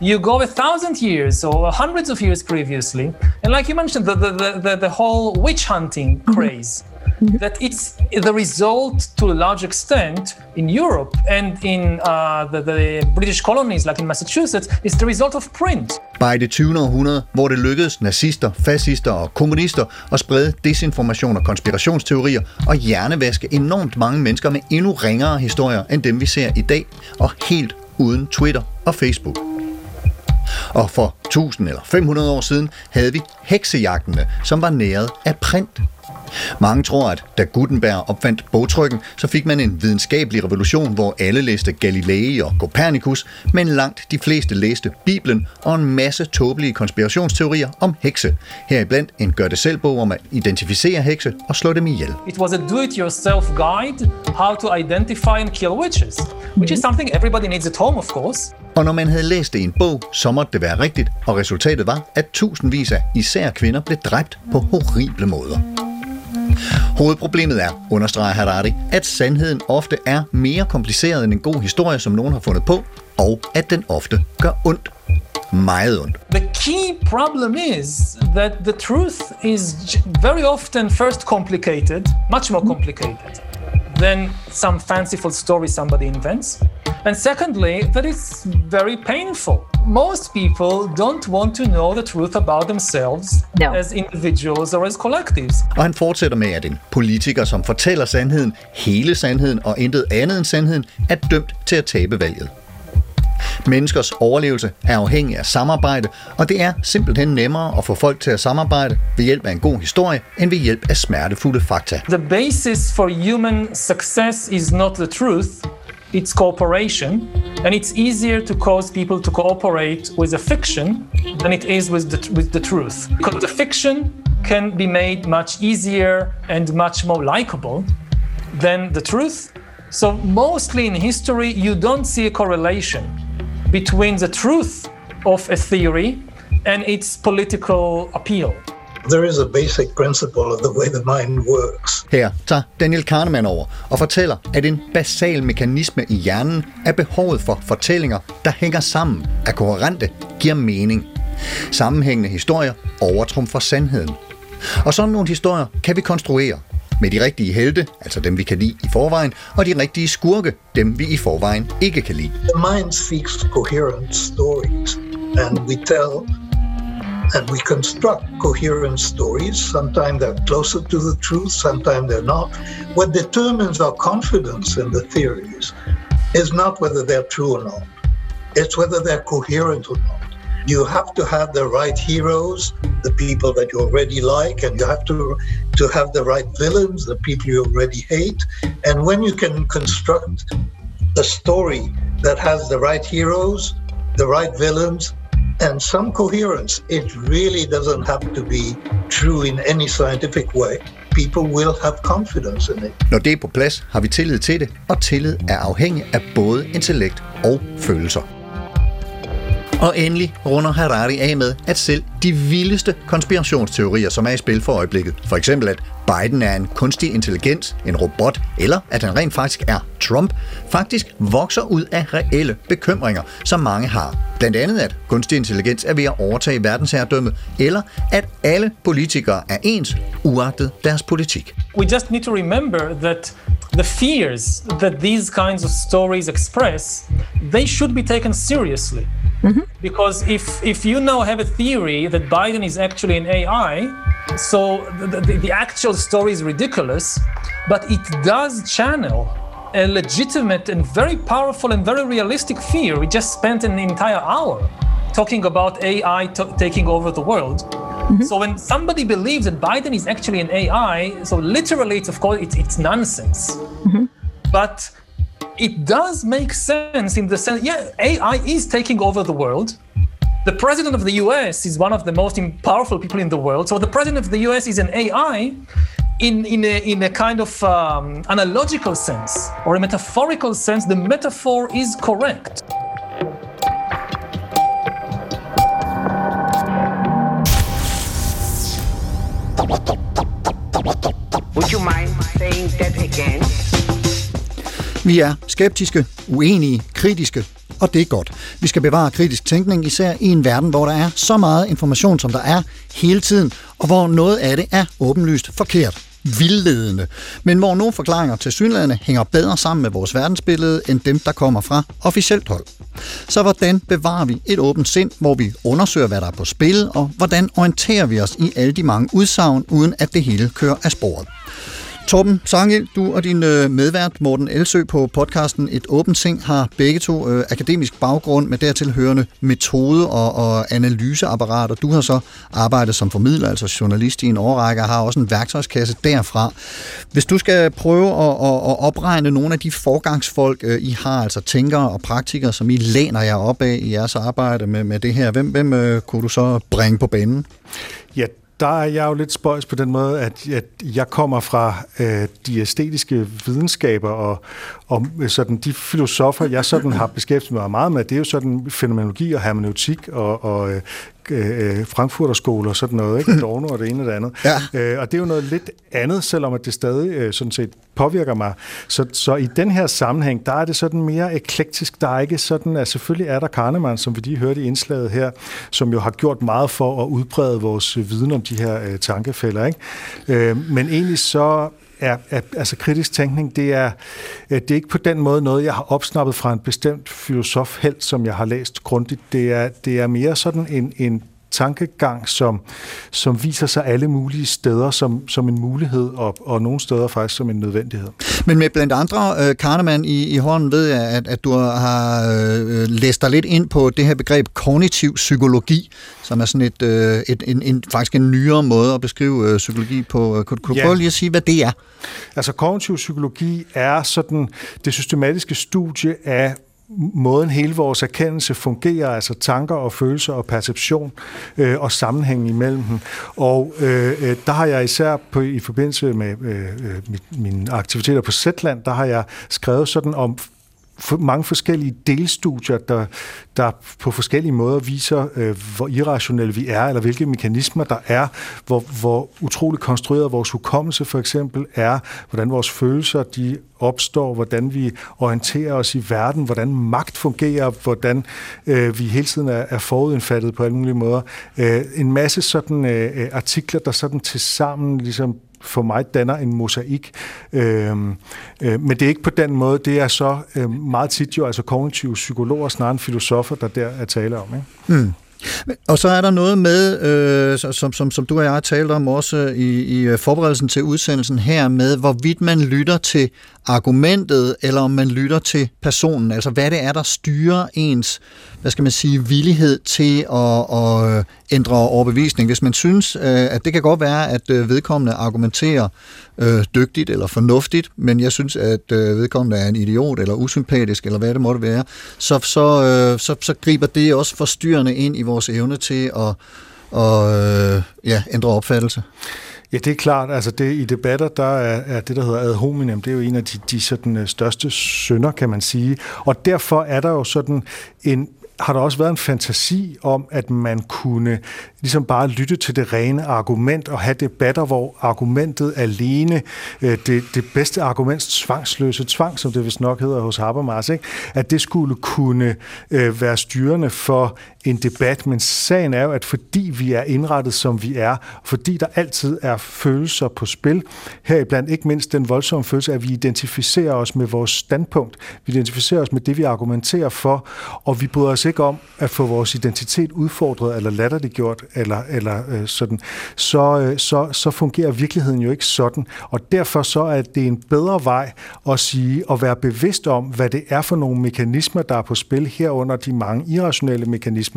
You go a thousand years or hundreds of years previously, and like you mentioned, the, the, the, the, the whole witch hunting mm-hmm. craze. That it's the result to a large extent in Europe and in uh, the, the British colonies, like in Massachusetts, is the result of print. Bare i det 20. århundrede, hvor det lykkedes nazister, fascister og kommunister at sprede desinformation og konspirationsteorier og hjernevaske enormt mange mennesker med endnu ringere historier end dem, vi ser i dag, og helt uden Twitter og Facebook. Og for 1000 eller 500 år siden havde vi heksejagtene, som var næret af print. Mange tror, at da Gutenberg opfandt bogtrykken, så fik man en videnskabelig revolution, hvor alle læste Galilei og Copernicus, men langt de fleste læste Bibelen og en masse tåbelige konspirationsteorier om hekse. Heriblandt en gør-det-selv-bog om at identificere hekse og slå dem ihjel. It was a do-it-yourself guide how to identify and kill witches, which is something everybody needs at home, of course. Og når man havde læst det i en bog, så måtte det være rigtigt, og resultatet var, at tusindvis af især kvinder blev dræbt på horrible måder. Hovedproblemet er, understreger Harari, at sandheden ofte er mere kompliceret end en god historie, som nogen har fundet på, og at den ofte gør ondt. Meget ondt. The key problem is that the truth is very often first complicated, much more complicated than some fanciful story somebody invents. And secondly, that it's very painful. Most people don't want to know the truth about themselves No. as individuals or as collectives. Og han fortsætter med, at en politiker, som fortæller sandheden, hele sandheden og intet andet end sandheden, er dømt til at tabe valget. Menneskers overlevelse er afhængig af samarbejde, og det er simpelthen nemmere at få folk til at samarbejde ved hjælp af en god historie, end ved hjælp af smertefulde fakta. The basis for human success is not the truth, it's cooperation. And it's easier to cause people to cooperate with a fiction than it is with the, with the truth. Because the fiction can be made much easier and much more likable than the truth. So, mostly in history, you don't see a correlation between the truth of a theory and its political appeal. There is a basic principle of the way the mind works. Her tager Daniel Kahneman over og fortæller, at en basal mekanisme i hjernen er behovet for fortællinger, der hænger sammen, er koherente, giver mening. Sammenhængende historier overtrumfer sandheden. Og sådan nogle historier kan vi konstruere med de rigtige helte, altså dem vi kan lide i forvejen, og de rigtige skurke, dem vi i forvejen ikke kan lide. The mind seeks coherent stories, and we tell and we construct coherent stories. Sometimes they're closer to the truth, sometimes they're not. What determines our confidence in the theories is not whether they're true or not, it's whether they're coherent or not. You have to have the right heroes, the people that you already like, and you have to to have the right villains, the people you already hate. And when you can construct a story that has the right heroes, the right villains, and some coherence. It really doesn't have to be true in any scientific way. People will have confidence in it. Når det er på plads, har vi tillid til det, og tillid er afhængig af både intellekt og følelser. Og endelig runder Harari af med, at selv de vildeste konspirationsteorier, som er i spil for øjeblikket, for eksempel at Biden er en kunstig intelligens, en robot, eller at han rent faktisk er Trump, faktisk vokser ud af reelle bekymringer, som mange har. Blandt andet, at kunstig intelligens er ved at overtage verdensherredømmet, eller at alle politikere er ens, uagtet deres politik. We just need to remember that the fears that these kinds of stories express, they should be taken seriously. Mm-hmm. Because if, if you now have a theory that Biden is actually an AI, so the, the, the actual story is ridiculous, but it does channel a legitimate and very powerful and very realistic fear. We just spent an entire hour talking about AI taking over the world. So when somebody believes that Biden is actually an AI, so literally, it's of course it's, it's nonsense. But it does make sense in the sense, yeah, AI is taking over the world. The president of the US is one of the most powerful people in the world. So the president of the US is an AI in, in, a, in a kind of um, analogical sense or a metaphorical sense. The metaphor is correct. Would you mind saying that again? Vi er skeptiske, uenige, kritiske, og det er godt. Vi skal bevare kritisk tænkning, især i en verden, hvor der er så meget information, som der er hele tiden, og hvor noget af det er åbenlyst forkert vildledende, men hvor nogle forklaringer til synlædende hænger bedre sammen med vores verdensbillede, end dem, der kommer fra officielt hold. Så hvordan bevarer vi et åbent sind, hvor vi undersøger, hvad der er på spil, og hvordan orienterer vi os i alle de mange udsagn, uden at det hele kører af sporet? Torben Sangel, du og din øh, medvært Morten Elsø på podcasten Et Åbent Ting har begge to øh, akademisk baggrund med dertil hørende metode- og, og analyseapparater. Du har så arbejdet som formidler, altså journalist i en årrække, og har også en værktøjskasse derfra. Hvis du skal prøve at, at, at opregne nogle af de forgangsfolk, øh, I har, altså tænkere og praktikere, som I læner jer op af i jeres arbejde med, med det her, hvem, hvem øh, kunne du så bringe på banen? Ja, der er jeg jo lidt spøjs på den måde, at, at jeg kommer fra øh, de æstetiske videnskaber, og, og sådan de filosofer, jeg sådan har beskæftiget mig meget med, det er jo sådan fænomenologi og hermeneutik og, og øh, øh, Frankfurterskole og sådan noget, ikke? Adorno og det ene og det andet. Ja. Øh, og det er jo noget lidt andet, selvom at det stadig øh, sådan set påvirker mig. Så, så i den her sammenhæng, der er det sådan mere eklektisk. Der er ikke sådan, at selvfølgelig er der Kahneman, som vi lige hørte i indslaget her, som jo har gjort meget for at udbrede vores viden om de her øh, tankefælder. Ikke? Øh, men egentlig så er, er altså kritisk tænkning, det er, øh, det er ikke på den måde noget, jeg har opsnappet fra en bestemt filosof helt, som jeg har læst grundigt. Det er, det er mere sådan en, en tankegang, som, som viser sig alle mulige steder som, som en mulighed, og, og nogle steder faktisk som en nødvendighed. Men med blandt andre, øh, Kahneman i, i hånden, ved jeg, at, at du har øh, læst dig lidt ind på det her begreb kognitiv psykologi, som er sådan et, øh, et en, en, faktisk en nyere måde at beskrive øh, psykologi på. Kunne, kunne du prøve lige at sige, hvad det er? Altså kognitiv psykologi er sådan det systematiske studie af måden hele vores erkendelse fungerer, altså tanker og følelser og perception øh, og sammenhængen imellem dem. Og øh, øh, der har jeg især på, i forbindelse med øh, øh, mit, mine aktiviteter på Zetland, der har jeg skrevet sådan om for mange forskellige delstudier, der, der på forskellige måder viser, øh, hvor irrationelle vi er, eller hvilke mekanismer der er, hvor, hvor utroligt konstrueret vores hukommelse for eksempel er, hvordan vores følelser de opstår, hvordan vi orienterer os i verden, hvordan magt fungerer, hvordan øh, vi hele tiden er, er forudindfattet på alle mulige måder. Øh, en masse sådan øh, øh, artikler, der sådan til sammen ligesom for mig danner en mosaik. Øhm, øh, men det er ikke på den måde. Det er så øh, meget tit jo altså kognitive psykologer snarere end filosofer, der der er tale om. Ikke? Mm. Og så er der noget med, øh, som, som, som du og jeg talte om også i, i øh, forberedelsen til udsendelsen her, med hvorvidt man lytter til argumentet, eller om man lytter til personen. Altså hvad det er, der styrer ens hvad skal man sige, villighed til at, at øh, ændre overbevisning. Hvis man synes, øh, at det kan godt være, at øh, vedkommende argumenterer øh, dygtigt eller fornuftigt, men jeg synes, at øh, vedkommende er en idiot eller usympatisk, eller hvad det måtte være, så, så, øh, så, så griber det også forstyrrende ind i vores evne til at og, øh, ja, ændre opfattelse. Ja, det er klart. Altså det, I debatter, der er, er det, der hedder ad hominem, det er jo en af de, de sådan, største synder, kan man sige. Og derfor er der jo sådan en, har der også været en fantasi om, at man kunne ligesom bare lytte til det rene argument og have debatter, hvor argumentet alene, øh, det, det bedste argument, tvangsløse tvang, som det vist nok hedder hos Habermas, ikke? at det skulle kunne øh, være styrende for en debat, men sagen er jo, at fordi vi er indrettet, som vi er, fordi der altid er følelser på spil, heriblandt ikke mindst den voldsomme følelse, at vi identificerer os med vores standpunkt, vi identificerer os med det, vi argumenterer for, og vi bryder os ikke om at få vores identitet udfordret eller latterliggjort, eller, eller øh, sådan, så, øh, så, så fungerer virkeligheden jo ikke sådan. Og derfor så er det en bedre vej at sige, at være bevidst om, hvad det er for nogle mekanismer, der er på spil herunder de mange irrationelle mekanismer.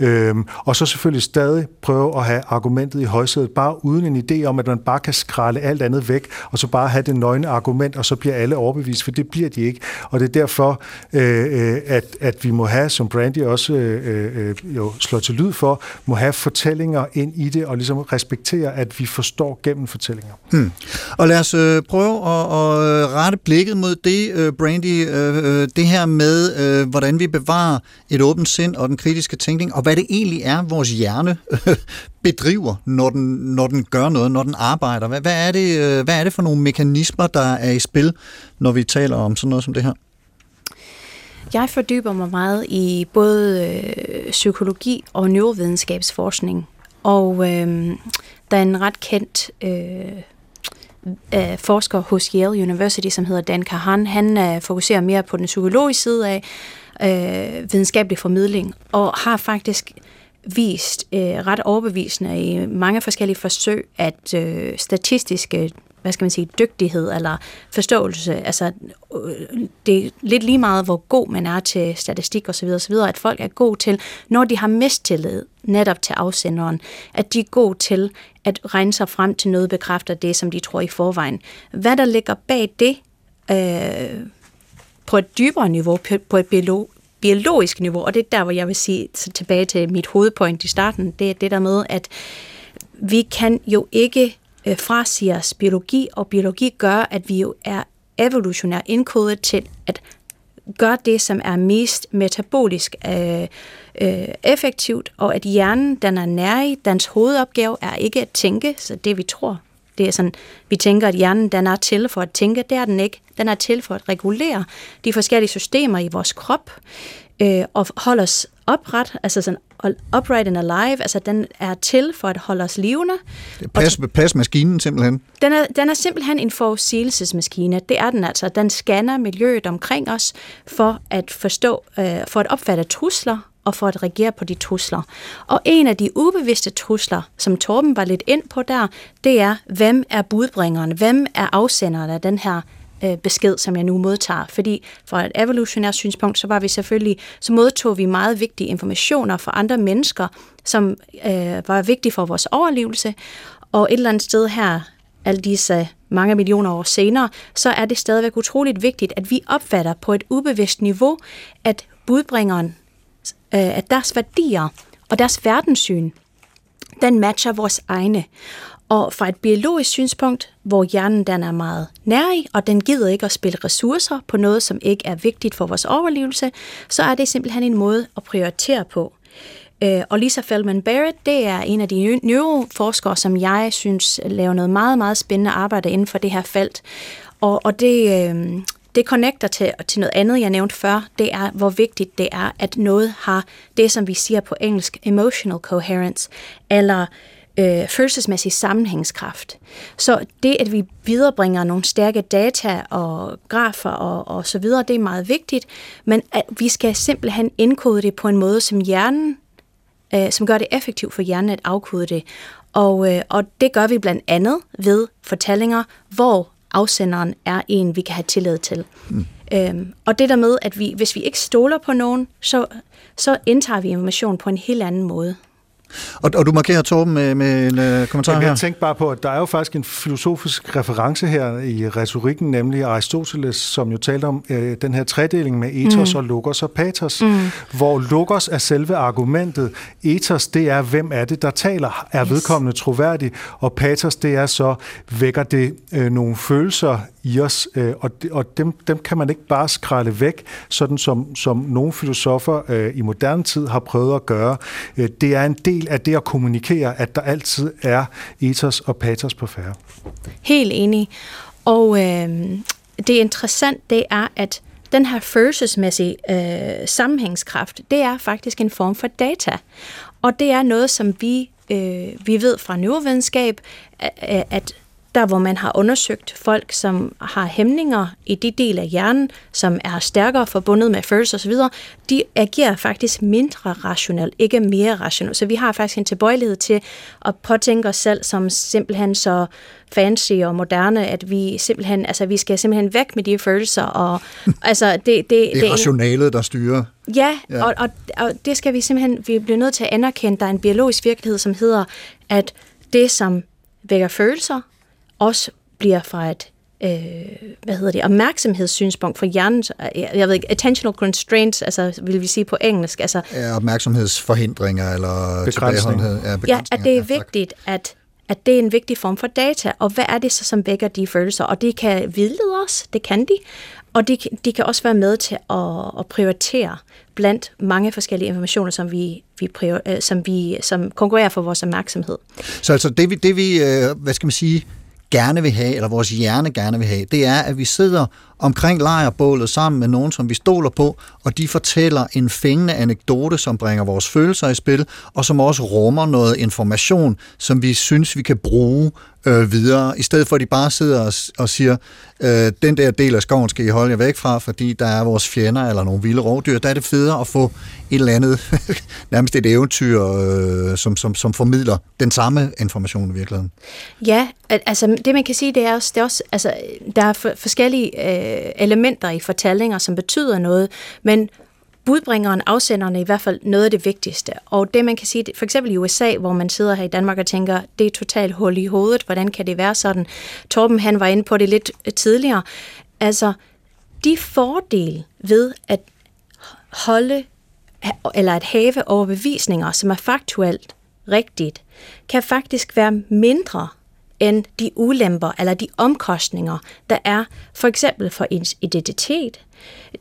Øhm, og så selvfølgelig stadig prøve at have argumentet i højsædet, bare uden en idé om, at man bare kan skralde alt andet væk, og så bare have det nøgne argument, og så bliver alle overbevist, for det bliver de ikke. Og det er derfor, øh, øh at, at vi må have, som Brandy også øh, øh, jo slår til lyd for, må have fortællinger ind i det, og ligesom respektere, at vi forstår gennem fortællinger. Hmm. Og lad os øh, prøve at, at øh, rette blikket mod det, øh, Brandy, øh, øh, det her med, øh, hvordan vi bevarer et åbent sind og den kritiske tænkning, og hvad det egentlig er, vores hjerne bedriver, når den, når den gør noget, når den arbejder. Hvad, hvad, er det, øh, hvad er det for nogle mekanismer, der er i spil, når vi taler om sådan noget som det her? Jeg fordyber mig meget i både øh, psykologi og neurovidenskabsforskning. Og øh, der er en ret kendt øh, øh, forsker hos Yale University, som hedder Dan Kahan. Han øh, fokuserer mere på den psykologiske side af øh, videnskabelig formidling, og har faktisk vist øh, ret overbevisende i mange forskellige forsøg, at øh, statistiske hvad skal man sige, dygtighed eller forståelse. Altså, øh, det er lidt lige meget, hvor god man er til statistik osv., osv., at folk er gode til, når de har mistillid netop til afsenderen, at de er gode til at regne sig frem til noget, bekræfter det, som de tror i forvejen. Hvad der ligger bag det, øh, på et dybere niveau, på et biolog, biologisk niveau, og det er der, hvor jeg vil sige tilbage til mit hovedpoint i starten, det er det der med, at vi kan jo ikke øh, os biologi, og biologi gør, at vi jo er evolutionært indkodet til at gøre det, som er mest metabolisk øh, øh, effektivt, og at hjernen, den er nærig, dens hovedopgave er ikke at tænke, så det vi tror, det er sådan, vi tænker, at hjernen den er til for at tænke, det er den ikke. Den er til for at regulere de forskellige systemer i vores krop, øh, og holde os opret, altså sådan upright and alive, altså den er til for at holde os levende. Det pas, pas maskinen simpelthen. Den er, den er simpelthen en forudsigelsesmaskine. Det er den altså. Den scanner miljøet omkring os for at forstå, øh, for at opfatte trusler og for at reagere på de trusler. Og en af de ubevidste trusler, som Torben var lidt ind på der, det er, hvem er budbringeren? Hvem er afsenderen af den her øh, besked, som jeg nu modtager. Fordi fra et evolutionært synspunkt, så var vi selvfølgelig, så modtog vi meget vigtige informationer fra andre mennesker, som øh, var vigtige for vores overlevelse. Og et eller andet sted her, alle disse mange millioner år senere, så er det stadigvæk utroligt vigtigt, at vi opfatter på et ubevidst niveau, at budbringeren, øh, at deres værdier og deres verdenssyn, den matcher vores egne. Og fra et biologisk synspunkt, hvor hjernen den er meget nærig, og den gider ikke at spille ressourcer på noget, som ikke er vigtigt for vores overlevelse, så er det simpelthen en måde at prioritere på. Øh, og Lisa Feldman Barrett, det er en af de neuroforskere, som jeg synes laver noget meget, meget spændende arbejde inden for det her felt. Og, og det, øh, det connecter til, til noget andet, jeg nævnte før. Det er, hvor vigtigt det er, at noget har det, som vi siger på engelsk, emotional coherence, eller øh, følelsesmæssig sammenhængskraft. Så det, at vi viderebringer nogle stærke data og grafer og, og så videre, det er meget vigtigt, men at vi skal simpelthen indkode det på en måde, som hjernen, øh, som gør det effektivt for hjernen at afkode det. Og, øh, og det gør vi blandt andet ved fortællinger, hvor afsenderen er en, vi kan have tillid til. Mm. Øhm, og det der med, at vi, hvis vi ikke stoler på nogen, så, så indtager vi information på en helt anden måde. Og, og du markerer, Torben, med, med en uh, kommentar Jamen, her. Jeg tænkte bare på, at der er jo faktisk en filosofisk reference her i retorikken, nemlig Aristoteles, som jo talte om øh, den her tredeling med ethos mm. og logos og patos, mm. hvor logos er selve argumentet, ethos det er, hvem er det, der taler, er yes. vedkommende troværdig, og patos det er så, vækker det øh, nogle følelser i os, øh, og, de, og dem, dem kan man ikke bare skralde væk, sådan som, som nogle filosofer øh, i moderne tid har prøvet at gøre. Øh, det er en del af det at kommunikere, at der altid er ethos og patos på færre. Helt enig. Og øh, det interessant, det er, at den her følelsesmæssige øh, sammenhængskraft, det er faktisk en form for data. Og det er noget, som vi, øh, vi ved fra neurovidenskab, at, at der hvor man har undersøgt folk, som har hæmninger i de del af hjernen, som er stærkere forbundet med følelser osv., de agerer faktisk mindre rationelt, ikke mere rationelt. Så vi har faktisk en tilbøjelighed til at påtænke os selv som simpelthen så fancy og moderne, at vi simpelthen, altså vi skal simpelthen væk med de følelser, og altså det... Det, det er det, rationalet, der styrer. Ja, ja. Og, og, og det skal vi simpelthen, vi bliver nødt til at anerkende, der er en biologisk virkelighed, som hedder, at det, som vækker følelser, også bliver fra et øh, hvad hedder det, opmærksomhedssynspunkt for hjernen, jeg ved ikke, attentional constraints, altså vil vi sige på engelsk. Altså, ja, opmærksomhedsforhindringer eller begrænsninger. Ja, ja, at det er vigtigt, at at det er en vigtig form for data, og hvad er det så, som vækker de følelser? Og det kan vildlede os, det kan de, og de, de kan også være med til at, at prioritere blandt mange forskellige informationer, som vi, vi, prior, som vi som konkurrerer for vores opmærksomhed. Så altså det vi, det vi hvad skal man sige, gerne vil have, eller vores hjerne gerne vil have, det er, at vi sidder omkring lejrbålet sammen med nogen, som vi stoler på, og de fortæller en fængende anekdote, som bringer vores følelser i spil, og som også rummer noget information, som vi synes, vi kan bruge øh, videre, i stedet for at de bare sidder og, og siger, øh, den der del af skoven skal I holde jer væk fra, fordi der er vores fjender eller nogle vilde rovdyr. Der er det federe at få et eller andet, nærmest et eventyr, øh, som, som, som formidler den samme information i virkeligheden. Ja, altså det man kan sige, det er også, det er også altså, der er forskellige øh, Øh, elementer i fortællinger, som betyder noget, men budbringeren, afsenderne i hvert fald noget af det vigtigste. Og det man kan sige, for eksempel i USA, hvor man sidder her i Danmark og tænker, det er totalt hul i hovedet, hvordan kan det være sådan? Torben han var inde på det lidt tidligere. Altså, de fordele ved at holde eller at have overbevisninger, som er faktuelt rigtigt, kan faktisk være mindre end de ulemper eller de omkostninger, der er for eksempel for ens identitet,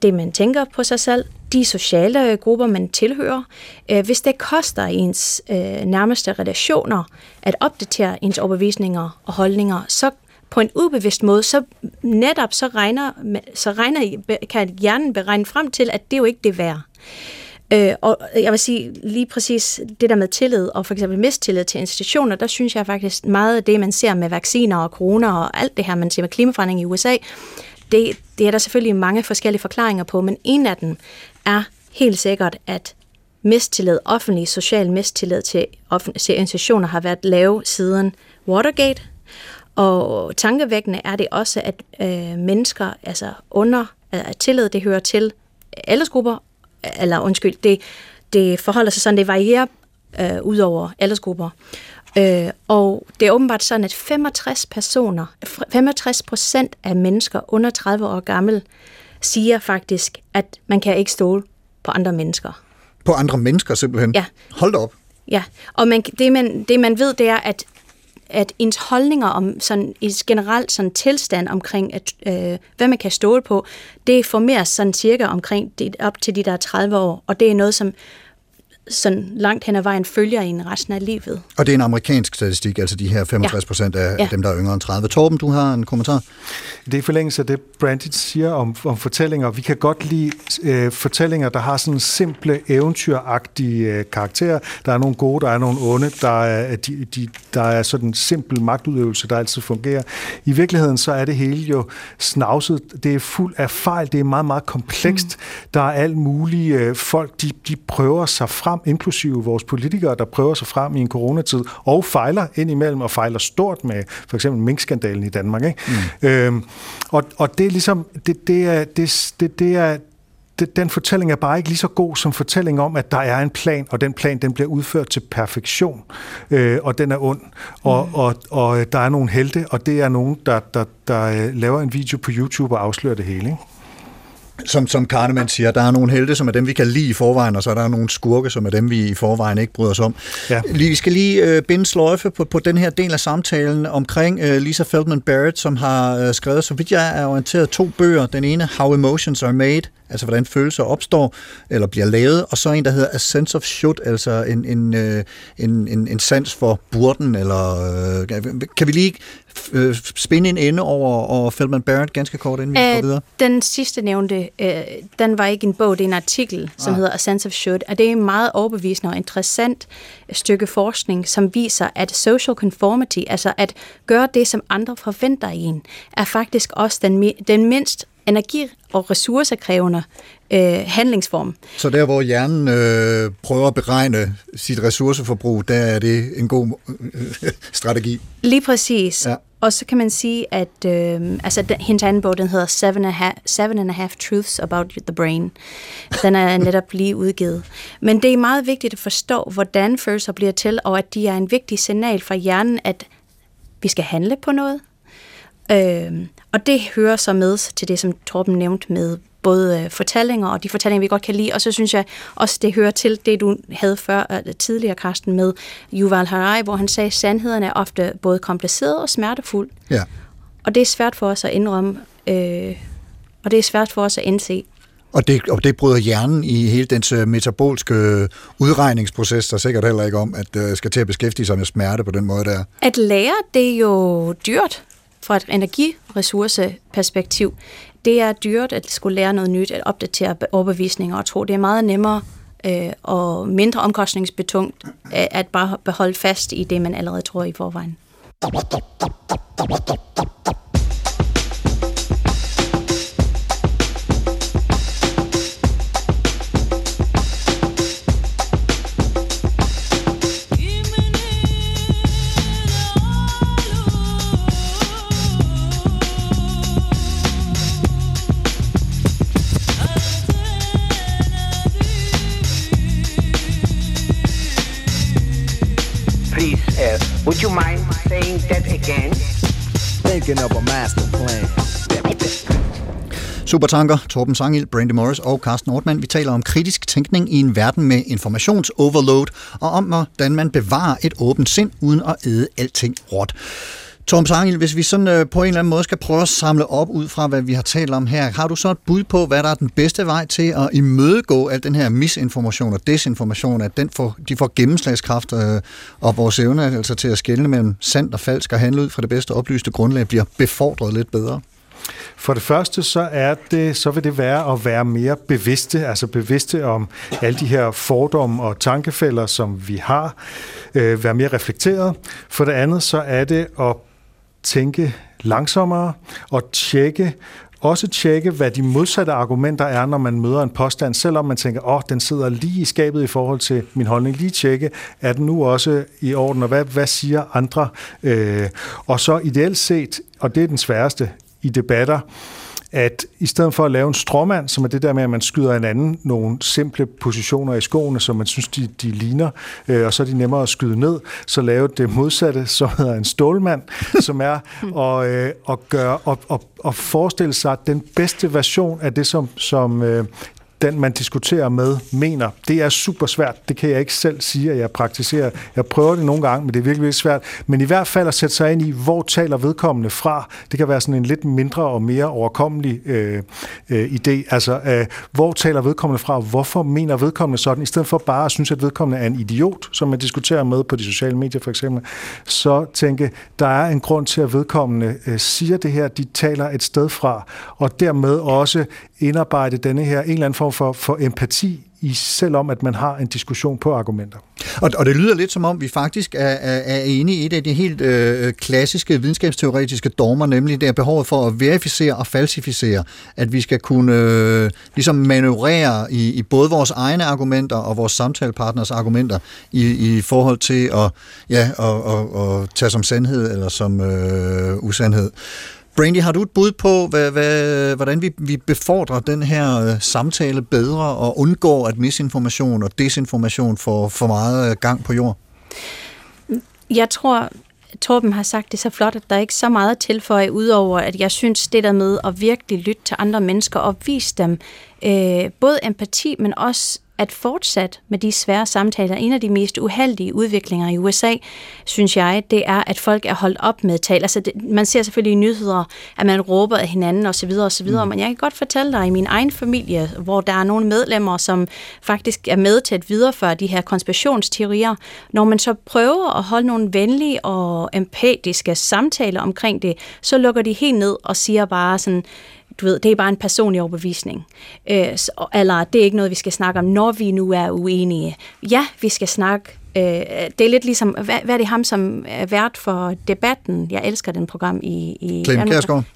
det man tænker på sig selv, de sociale grupper, man tilhører. Øh, hvis det koster ens øh, nærmeste relationer at opdatere ens overbevisninger og holdninger, så på en ubevidst måde, så netop så regner, så regner kan hjernen beregne frem til, at det jo ikke det værd. Øh, og jeg vil sige lige præcis det der med tillid og for eksempel mistillid til institutioner, der synes jeg faktisk meget af det, man ser med vacciner og corona og alt det her, man ser med klimaforandring i USA, det, det er der selvfølgelig mange forskellige forklaringer på, men en af dem er helt sikkert, at mistillid, offentlig social mistillid til, til institutioner har været lav siden Watergate, og tankevækkende er det også, at øh, mennesker, altså under at tillid, det hører til aldersgrupper, eller undskyld, det, det forholder sig sådan, det varierer øh, ud over aldersgrupper. Øh, og det er åbenbart sådan, at 65 personer, 65 procent af mennesker under 30 år gammel, siger faktisk, at man kan ikke stole på andre mennesker. På andre mennesker simpelthen? Ja. Hold da op. Ja, og man, det, man, det man ved, det er, at at ens holdninger om sådan et generelt sådan tilstand omkring, at, øh, hvad man kan stole på, det formeres sådan cirka omkring det, op til de der 30 år, og det er noget, som sådan langt hen ad vejen følger en resten af livet. Og det er en amerikansk statistik, altså de her 65 procent ja. af ja. dem, der er yngre end 30. Torben, du har en kommentar? Det er i forlængelse af det, Brandit siger om, om fortællinger. Vi kan godt lide øh, fortællinger, der har sådan simple, eventyragtige øh, karakterer. Der er nogle gode, der er nogle onde. Der er, de, de, der er sådan en simpel magtudøvelse, der altid fungerer. I virkeligheden så er det hele jo snavset. Det er fuld af fejl. Det er meget, meget komplekst. Mm. Der er alt mulige øh, folk, de, de prøver sig frem, inklusive vores politikere, der prøver sig frem i en coronatid, og fejler indimellem, og fejler stort med for eksempel minkskandalen i Danmark. Ikke? Mm. Øhm, og, og det er ligesom, det, det, er, det, det, det er, det, den fortælling er bare ikke lige så god som fortælling om, at der er en plan, og den plan den bliver udført til perfektion, øh, og den er ond, og, mm. og, og der er nogle helte, og det er nogen, der, der, der, der øh, laver en video på YouTube og afslører det hele. Ikke? Som, som Kahneman siger, der er nogle helte, som er dem, vi kan lide i forvejen, og så er der nogle skurke, som er dem, vi i forvejen ikke bryder os om. Ja. Vi skal lige øh, binde sløjfe på, på den her del af samtalen omkring øh, Lisa Feldman Barrett, som har øh, skrevet, så vidt jeg er orienteret, to bøger. Den ene, How Emotions Are Made, altså hvordan følelser opstår eller bliver lavet, og så en, der hedder A Sense of Should, altså en, en, øh, en, en, en sans for burden, eller øh, kan vi lige øh, spænde en ende over, over Feldman Barrett ganske kort, inden vi går videre? Den sidste nævnte, øh, den var ikke en bog, det er en artikel, som ah. hedder A Sense of Should, og det er en meget overbevisende og interessant stykke forskning, som viser, at social conformity, altså at gøre det, som andre forventer i en, er faktisk også den, den mindst energi- og ressourcekrævende øh, handlingsform. Så der, hvor hjernen øh, prøver at beregne sit ressourceforbrug, der er det en god øh, strategi. Lige præcis. Ja. Og så kan man sige, at øh, altså, den, hendes anden bog, den hedder Seven and, a half, Seven and a Half Truths About the Brain. Den er netop lige udgivet. Men det er meget vigtigt at forstå, hvordan følelser bliver til, og at de er en vigtig signal fra hjernen, at vi skal handle på noget, Øh, og det hører så med til det, som Torben nævnte med både øh, fortællinger og de fortællinger, vi godt kan lide, og så synes jeg også, det hører til det, du havde før øh, tidligere, Karsten, med Yuval Harari, hvor han sagde, at sandheden er ofte både kompliceret og smertefuld. Ja. Og det er svært for os at indrømme, øh, og det er svært for os at indse. Og det, og det bryder hjernen i hele dens øh, metabolske udregningsproces, der sikkert heller ikke om, at uh, skal til at beskæftige sig med smerte på den måde, der. At lære, det er jo dyrt fra et energiressourceperspektiv, det er dyrt at skulle lære noget nyt, at opdatere overbevisninger og tro. Det er meget nemmere øh, og mindre omkostningsbetungt øh, at bare beholde fast i det, man allerede tror i forvejen. Would you mind saying that again? Thinking of a master plan. Supertanker, Torben Sangil, Brandy Morris og Carsten Ortmann. Vi taler om kritisk tænkning i en verden med informationsoverload, og om hvordan man bevarer et åbent sind uden at æde alting råt. Torben Sangel, hvis vi sådan øh, på en eller anden måde skal prøve at samle op ud fra, hvad vi har talt om her, har du så et bud på, hvad der er den bedste vej til at imødegå al den her misinformation og desinformation, at den får, de får gennemslagskraft øh, og vores evne altså til at skelne mellem sandt og falsk og handle ud fra det bedste oplyste grundlag bliver befordret lidt bedre? For det første, så er det, så vil det være at være mere bevidste, altså bevidste om alle de her fordomme og tankefælder, som vi har, øh, være mere reflekteret. For det andet, så er det at tænke langsommere og tjekke, også tjekke, hvad de modsatte argumenter er, når man møder en påstand, selvom man tænker, åh, oh, den sidder lige i skabet i forhold til min holdning. Lige tjekke, er den nu også i orden, og hvad, hvad siger andre? Øh, og så ideelt set, og det er den sværeste i debatter, at i stedet for at lave en stråmand, som er det der med, at man skyder en anden nogle simple positioner i skoene, som man synes, de, de ligner, øh, og så er de nemmere at skyde ned, så lave det modsatte, som hedder en stålmand, som er at, øh, at gøre og, og, og forestille sig den bedste version af det, som, som øh, den, man diskuterer med, mener. Det er super svært. Det kan jeg ikke selv sige, at jeg praktiserer. Jeg prøver det nogle gange, men det er virkelig, virkelig svært. Men i hvert fald at sætte sig ind i, hvor taler vedkommende fra. Det kan være sådan en lidt mindre og mere overkommelig øh, øh, idé. Altså, øh, hvor taler vedkommende fra? Hvorfor mener vedkommende sådan? I stedet for bare at synes, at vedkommende er en idiot, som man diskuterer med på de sociale medier for eksempel, så tænke, der er en grund til, at vedkommende øh, siger det her. De taler et sted fra, og dermed også indarbejde denne her en eller anden form for, for empati i selvom at man har en diskussion på argumenter. Og, og det lyder lidt som om, vi faktisk er, er, er enige i et af de helt øh, klassiske videnskabsteoretiske dogmer, nemlig det er behovet for at verificere og falsificere, at vi skal kunne øh, ligesom manøvrere i, i både vores egne argumenter og vores samtalepartners argumenter i, i forhold til at, ja, at, at, at tage som sandhed eller som øh, usandhed. Brandy, har du et bud på, hvad, hvad, hvordan vi, vi befordrer den her øh, samtale bedre og undgår, at misinformation og desinformation får for meget øh, gang på jord? Jeg tror, Torben har sagt det så flot, at der er ikke så meget at tilføje, udover at jeg synes, det der med at virkelig lytte til andre mennesker og vise dem øh, både empati, men også at fortsat med de svære samtaler. En af de mest uheldige udviklinger i USA, synes jeg, det er, at folk er holdt op med at tale. Altså, det, man ser selvfølgelig i nyheder, at man råber af hinanden osv. osv., mm. men jeg kan godt fortælle dig, i min egen familie, hvor der er nogle medlemmer, som faktisk er med til at videreføre de her konspirationsteorier, når man så prøver at holde nogle venlige og empatiske samtaler omkring det, så lukker de helt ned og siger bare sådan, du ved, det er bare en personlig overbevisning. Øh, eller det er ikke noget, vi skal snakke om, når vi nu er uenige. Ja, vi skal snakke. Øh, det er lidt ligesom, hvad, hvad er det ham, som er vært for debatten? Jeg elsker den program i... i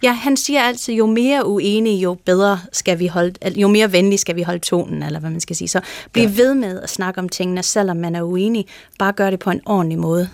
Ja, han siger altid, jo mere uenige, jo bedre skal vi holde, jo mere venlig skal vi holde tonen, eller hvad man skal sige. Så bliv ja. ved med at snakke om tingene, selvom man er uenig. Bare gør det på en ordentlig måde.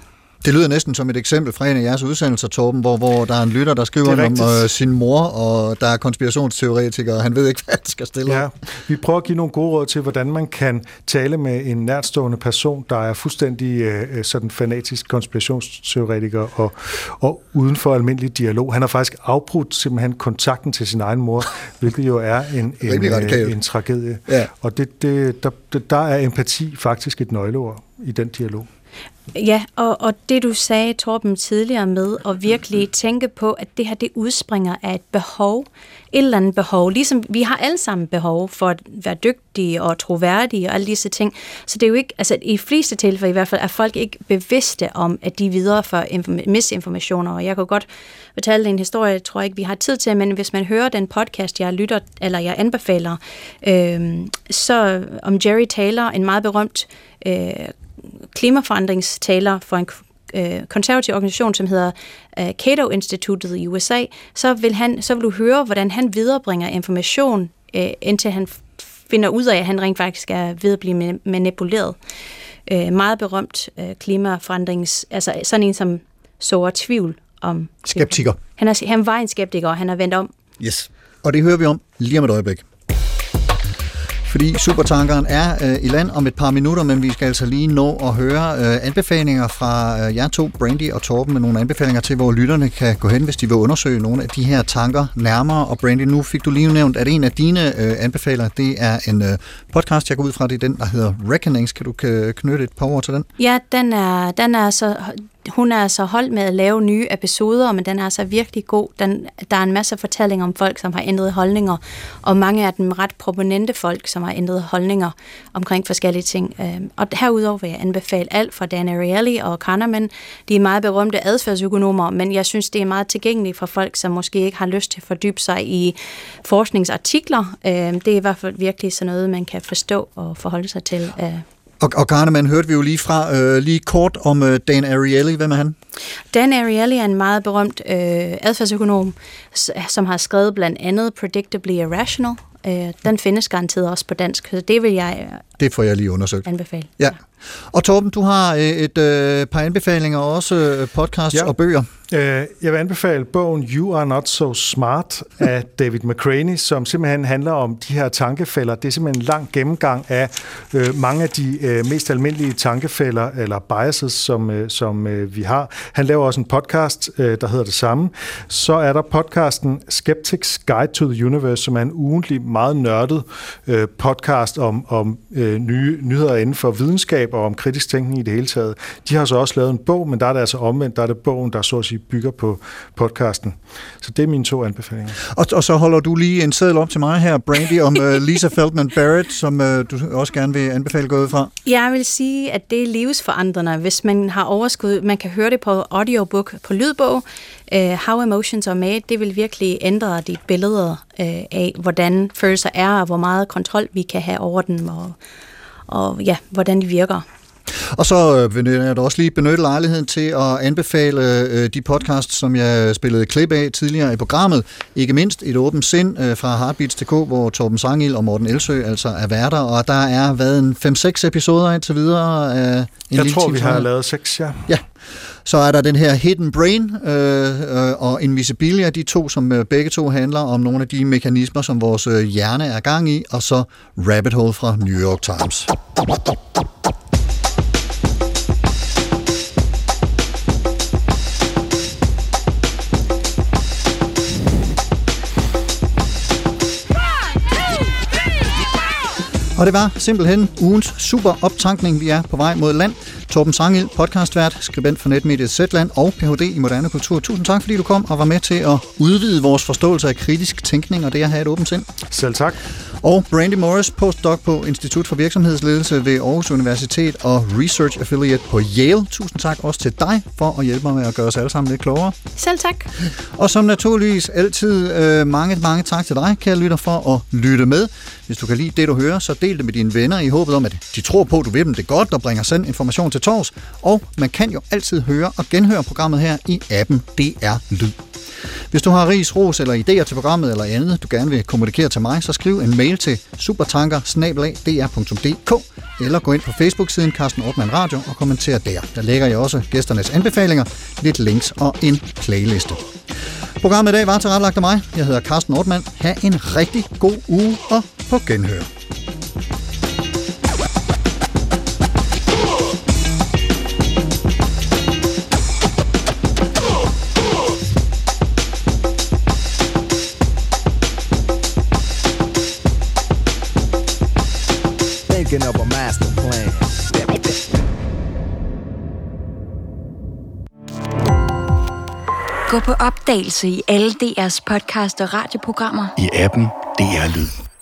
Det lyder næsten som et eksempel fra en af jeres udsendelser, Torben, hvor, hvor der er en lytter, der skriver om uh, sin mor, og der er konspirationsteoretikere, og han ved ikke, hvad han skal stille Ja, vi prøver at give nogle gode råd til, hvordan man kan tale med en nærtstående person, der er fuldstændig uh, sådan fanatisk konspirationsteoretiker og, og uden for almindelig dialog. Han har faktisk afbrudt simpelthen kontakten til sin egen mor, hvilket jo er en, en, en, en tragedie. Ja. Og det, det, der, der er empati faktisk et nøgleord i den dialog. Ja, og, og det du sagde, Torben, tidligere med at virkelig tænke på, at det her det udspringer af et behov, et eller andet behov. Ligesom vi har alle sammen behov for at være dygtige og troværdige og alle disse ting. Så det er jo ikke, altså i fleste tilfælde i hvert fald, er folk ikke bevidste om, at de viderefører misinformationer. Og jeg kan godt fortælle en historie, jeg tror ikke, vi har tid til, men hvis man hører den podcast, jeg lytter, eller jeg anbefaler, øh, så om Jerry Taylor, en meget berømt øh, klimaforandringstaler for en øh, konservativ organisation, som hedder øh, Cato Institutet i USA, så vil, han, så vil du høre, hvordan han viderebringer information, øh, indtil han finder ud af, at han rent faktisk er ved at blive manipuleret. Øh, meget berømt øh, klimaforandrings... Altså sådan en, som sår tvivl om... Skeptiker. Han, er, han var en skeptiker, og han er vendt om. Yes. Og det hører vi om lige om et øjeblik fordi Supertankeren er øh, i land om et par minutter, men vi skal altså lige nå at høre øh, anbefalinger fra øh, jer to, Brandy og Torben, med nogle anbefalinger til, hvor lytterne kan gå hen, hvis de vil undersøge nogle af de her tanker nærmere. Og Brandy, nu fik du lige nævnt, at en af dine øh, anbefaler, det er en øh, podcast, jeg går ud fra, det er den, der hedder Reckonings. Kan du øh, knytte et par ord til den? Ja, den er, den er så hun er altså holdt med at lave nye episoder, men den er altså virkelig god. Den, der er en masse fortællinger om folk, som har ændret holdninger, og mange af dem ret proponente folk, som har ændret holdninger omkring forskellige ting. Øhm, og herudover vil jeg anbefale alt fra Dan Ariely og Kahneman. De er meget berømte adfærdsøkonomer, men jeg synes, det er meget tilgængeligt for folk, som måske ikke har lyst til at fordybe sig i forskningsartikler. Øhm, det er i hvert fald virkelig sådan noget, man kan forstå og forholde sig til. Øh. Og, og Kahneman hørte vi jo lige fra, øh, lige kort om øh, Dan Ariely. Hvem er han? Dan Ariely er en meget berømt øh, adfærdsøkonom, som har skrevet blandt andet Predictably Irrational. Øh, den findes garanteret også på dansk, så det vil jeg øh, Det får jeg lige undersøgt. Anbefale. Ja. Og Torben, du har øh, et øh, par anbefalinger, også øh, podcasts ja. og bøger. Jeg vil anbefale bogen You Are Not So Smart af David McCraney, som simpelthen handler om de her tankefælder. Det er simpelthen en lang gennemgang af øh, mange af de øh, mest almindelige tankefælder, eller biases, som, øh, som øh, vi har. Han laver også en podcast, øh, der hedder det samme. Så er der podcasten Skeptics Guide to the Universe, som er en ugentlig, meget nørdet øh, podcast om, om øh, nye nyheder inden for videnskab, videnskab og om kritisk tænkning i det hele taget. De har så også lavet en bog, men der er det altså omvendt, der er det bogen, der så at sige bygger på podcasten. Så det er mine to anbefalinger. Og, og så holder du lige en seddel op til mig her, Brandy, om uh, Lisa Feldman Barrett, som uh, du også gerne vil anbefale gået fra. Jeg vil sige, at det er livsforandrende, hvis man har overskud. Man kan høre det på audiobook, på lydbog. Uh, How Emotions Are Made, det vil virkelig ændre dit billeder uh, af, hvordan følelser er, og hvor meget kontrol vi kan have over dem, og, og ja, hvordan de virker. Og så øh, vil jeg da også lige benytte lejligheden til at anbefale øh, de podcasts, som jeg spillede klip af tidligere i programmet. Ikke mindst Et åbent sind øh, fra Heartbeats.dk, hvor Torben Sangil og Morten Elsø altså er værter, og der er været en 5-6 episoder indtil videre. Af en jeg lille tror, vi har lavet seks, ja. Ja. Så er der den her Hidden Brain øh, øh, og Invisibilia, de to, som øh, begge to handler om nogle af de mekanismer, som vores øh, hjerne er gang i, og så Rabbit Hole fra New York Times. Og det var simpelthen ugens super optankning. Vi er på vej mod land. Torben Sangild, podcastvært, skribent for netmediet Zetland og Ph.D. i moderne kultur. Tusind tak, fordi du kom og var med til at udvide vores forståelse af kritisk tænkning og det at have et åbent sind. Selv tak. Og Brandy Morris, postdoc på Institut for Virksomhedsledelse ved Aarhus Universitet og Research Affiliate på Yale. Tusind tak også til dig for at hjælpe mig med at gøre os alle sammen lidt klogere. Selv tak. Og som naturligvis altid øh, mange, mange tak til dig, kære lytter, for at lytte med. Hvis du kan lide det, du hører, så del det med dine venner i håbet om, at de tror på, at du vil dem det godt og bringer sand information til tors. Og man kan jo altid høre og genhøre programmet her i appen DR Lyd. Hvis du har ris, ros eller idéer til programmet eller andet, du gerne vil kommunikere til mig, så skriv en mail til supertanker eller gå ind på Facebook-siden Carsten Ortmann Radio og kommenter der. Der lægger jeg også gæsternes anbefalinger, lidt links og en playliste. Programmet i dag var tilrettelagt af mig. Jeg hedder Carsten Ortmann. Ha' en rigtig god uge og på genhør. A master plan. Gå på opdagelse i alle DR's podcast og radioprogrammer. I appen DR Lyd.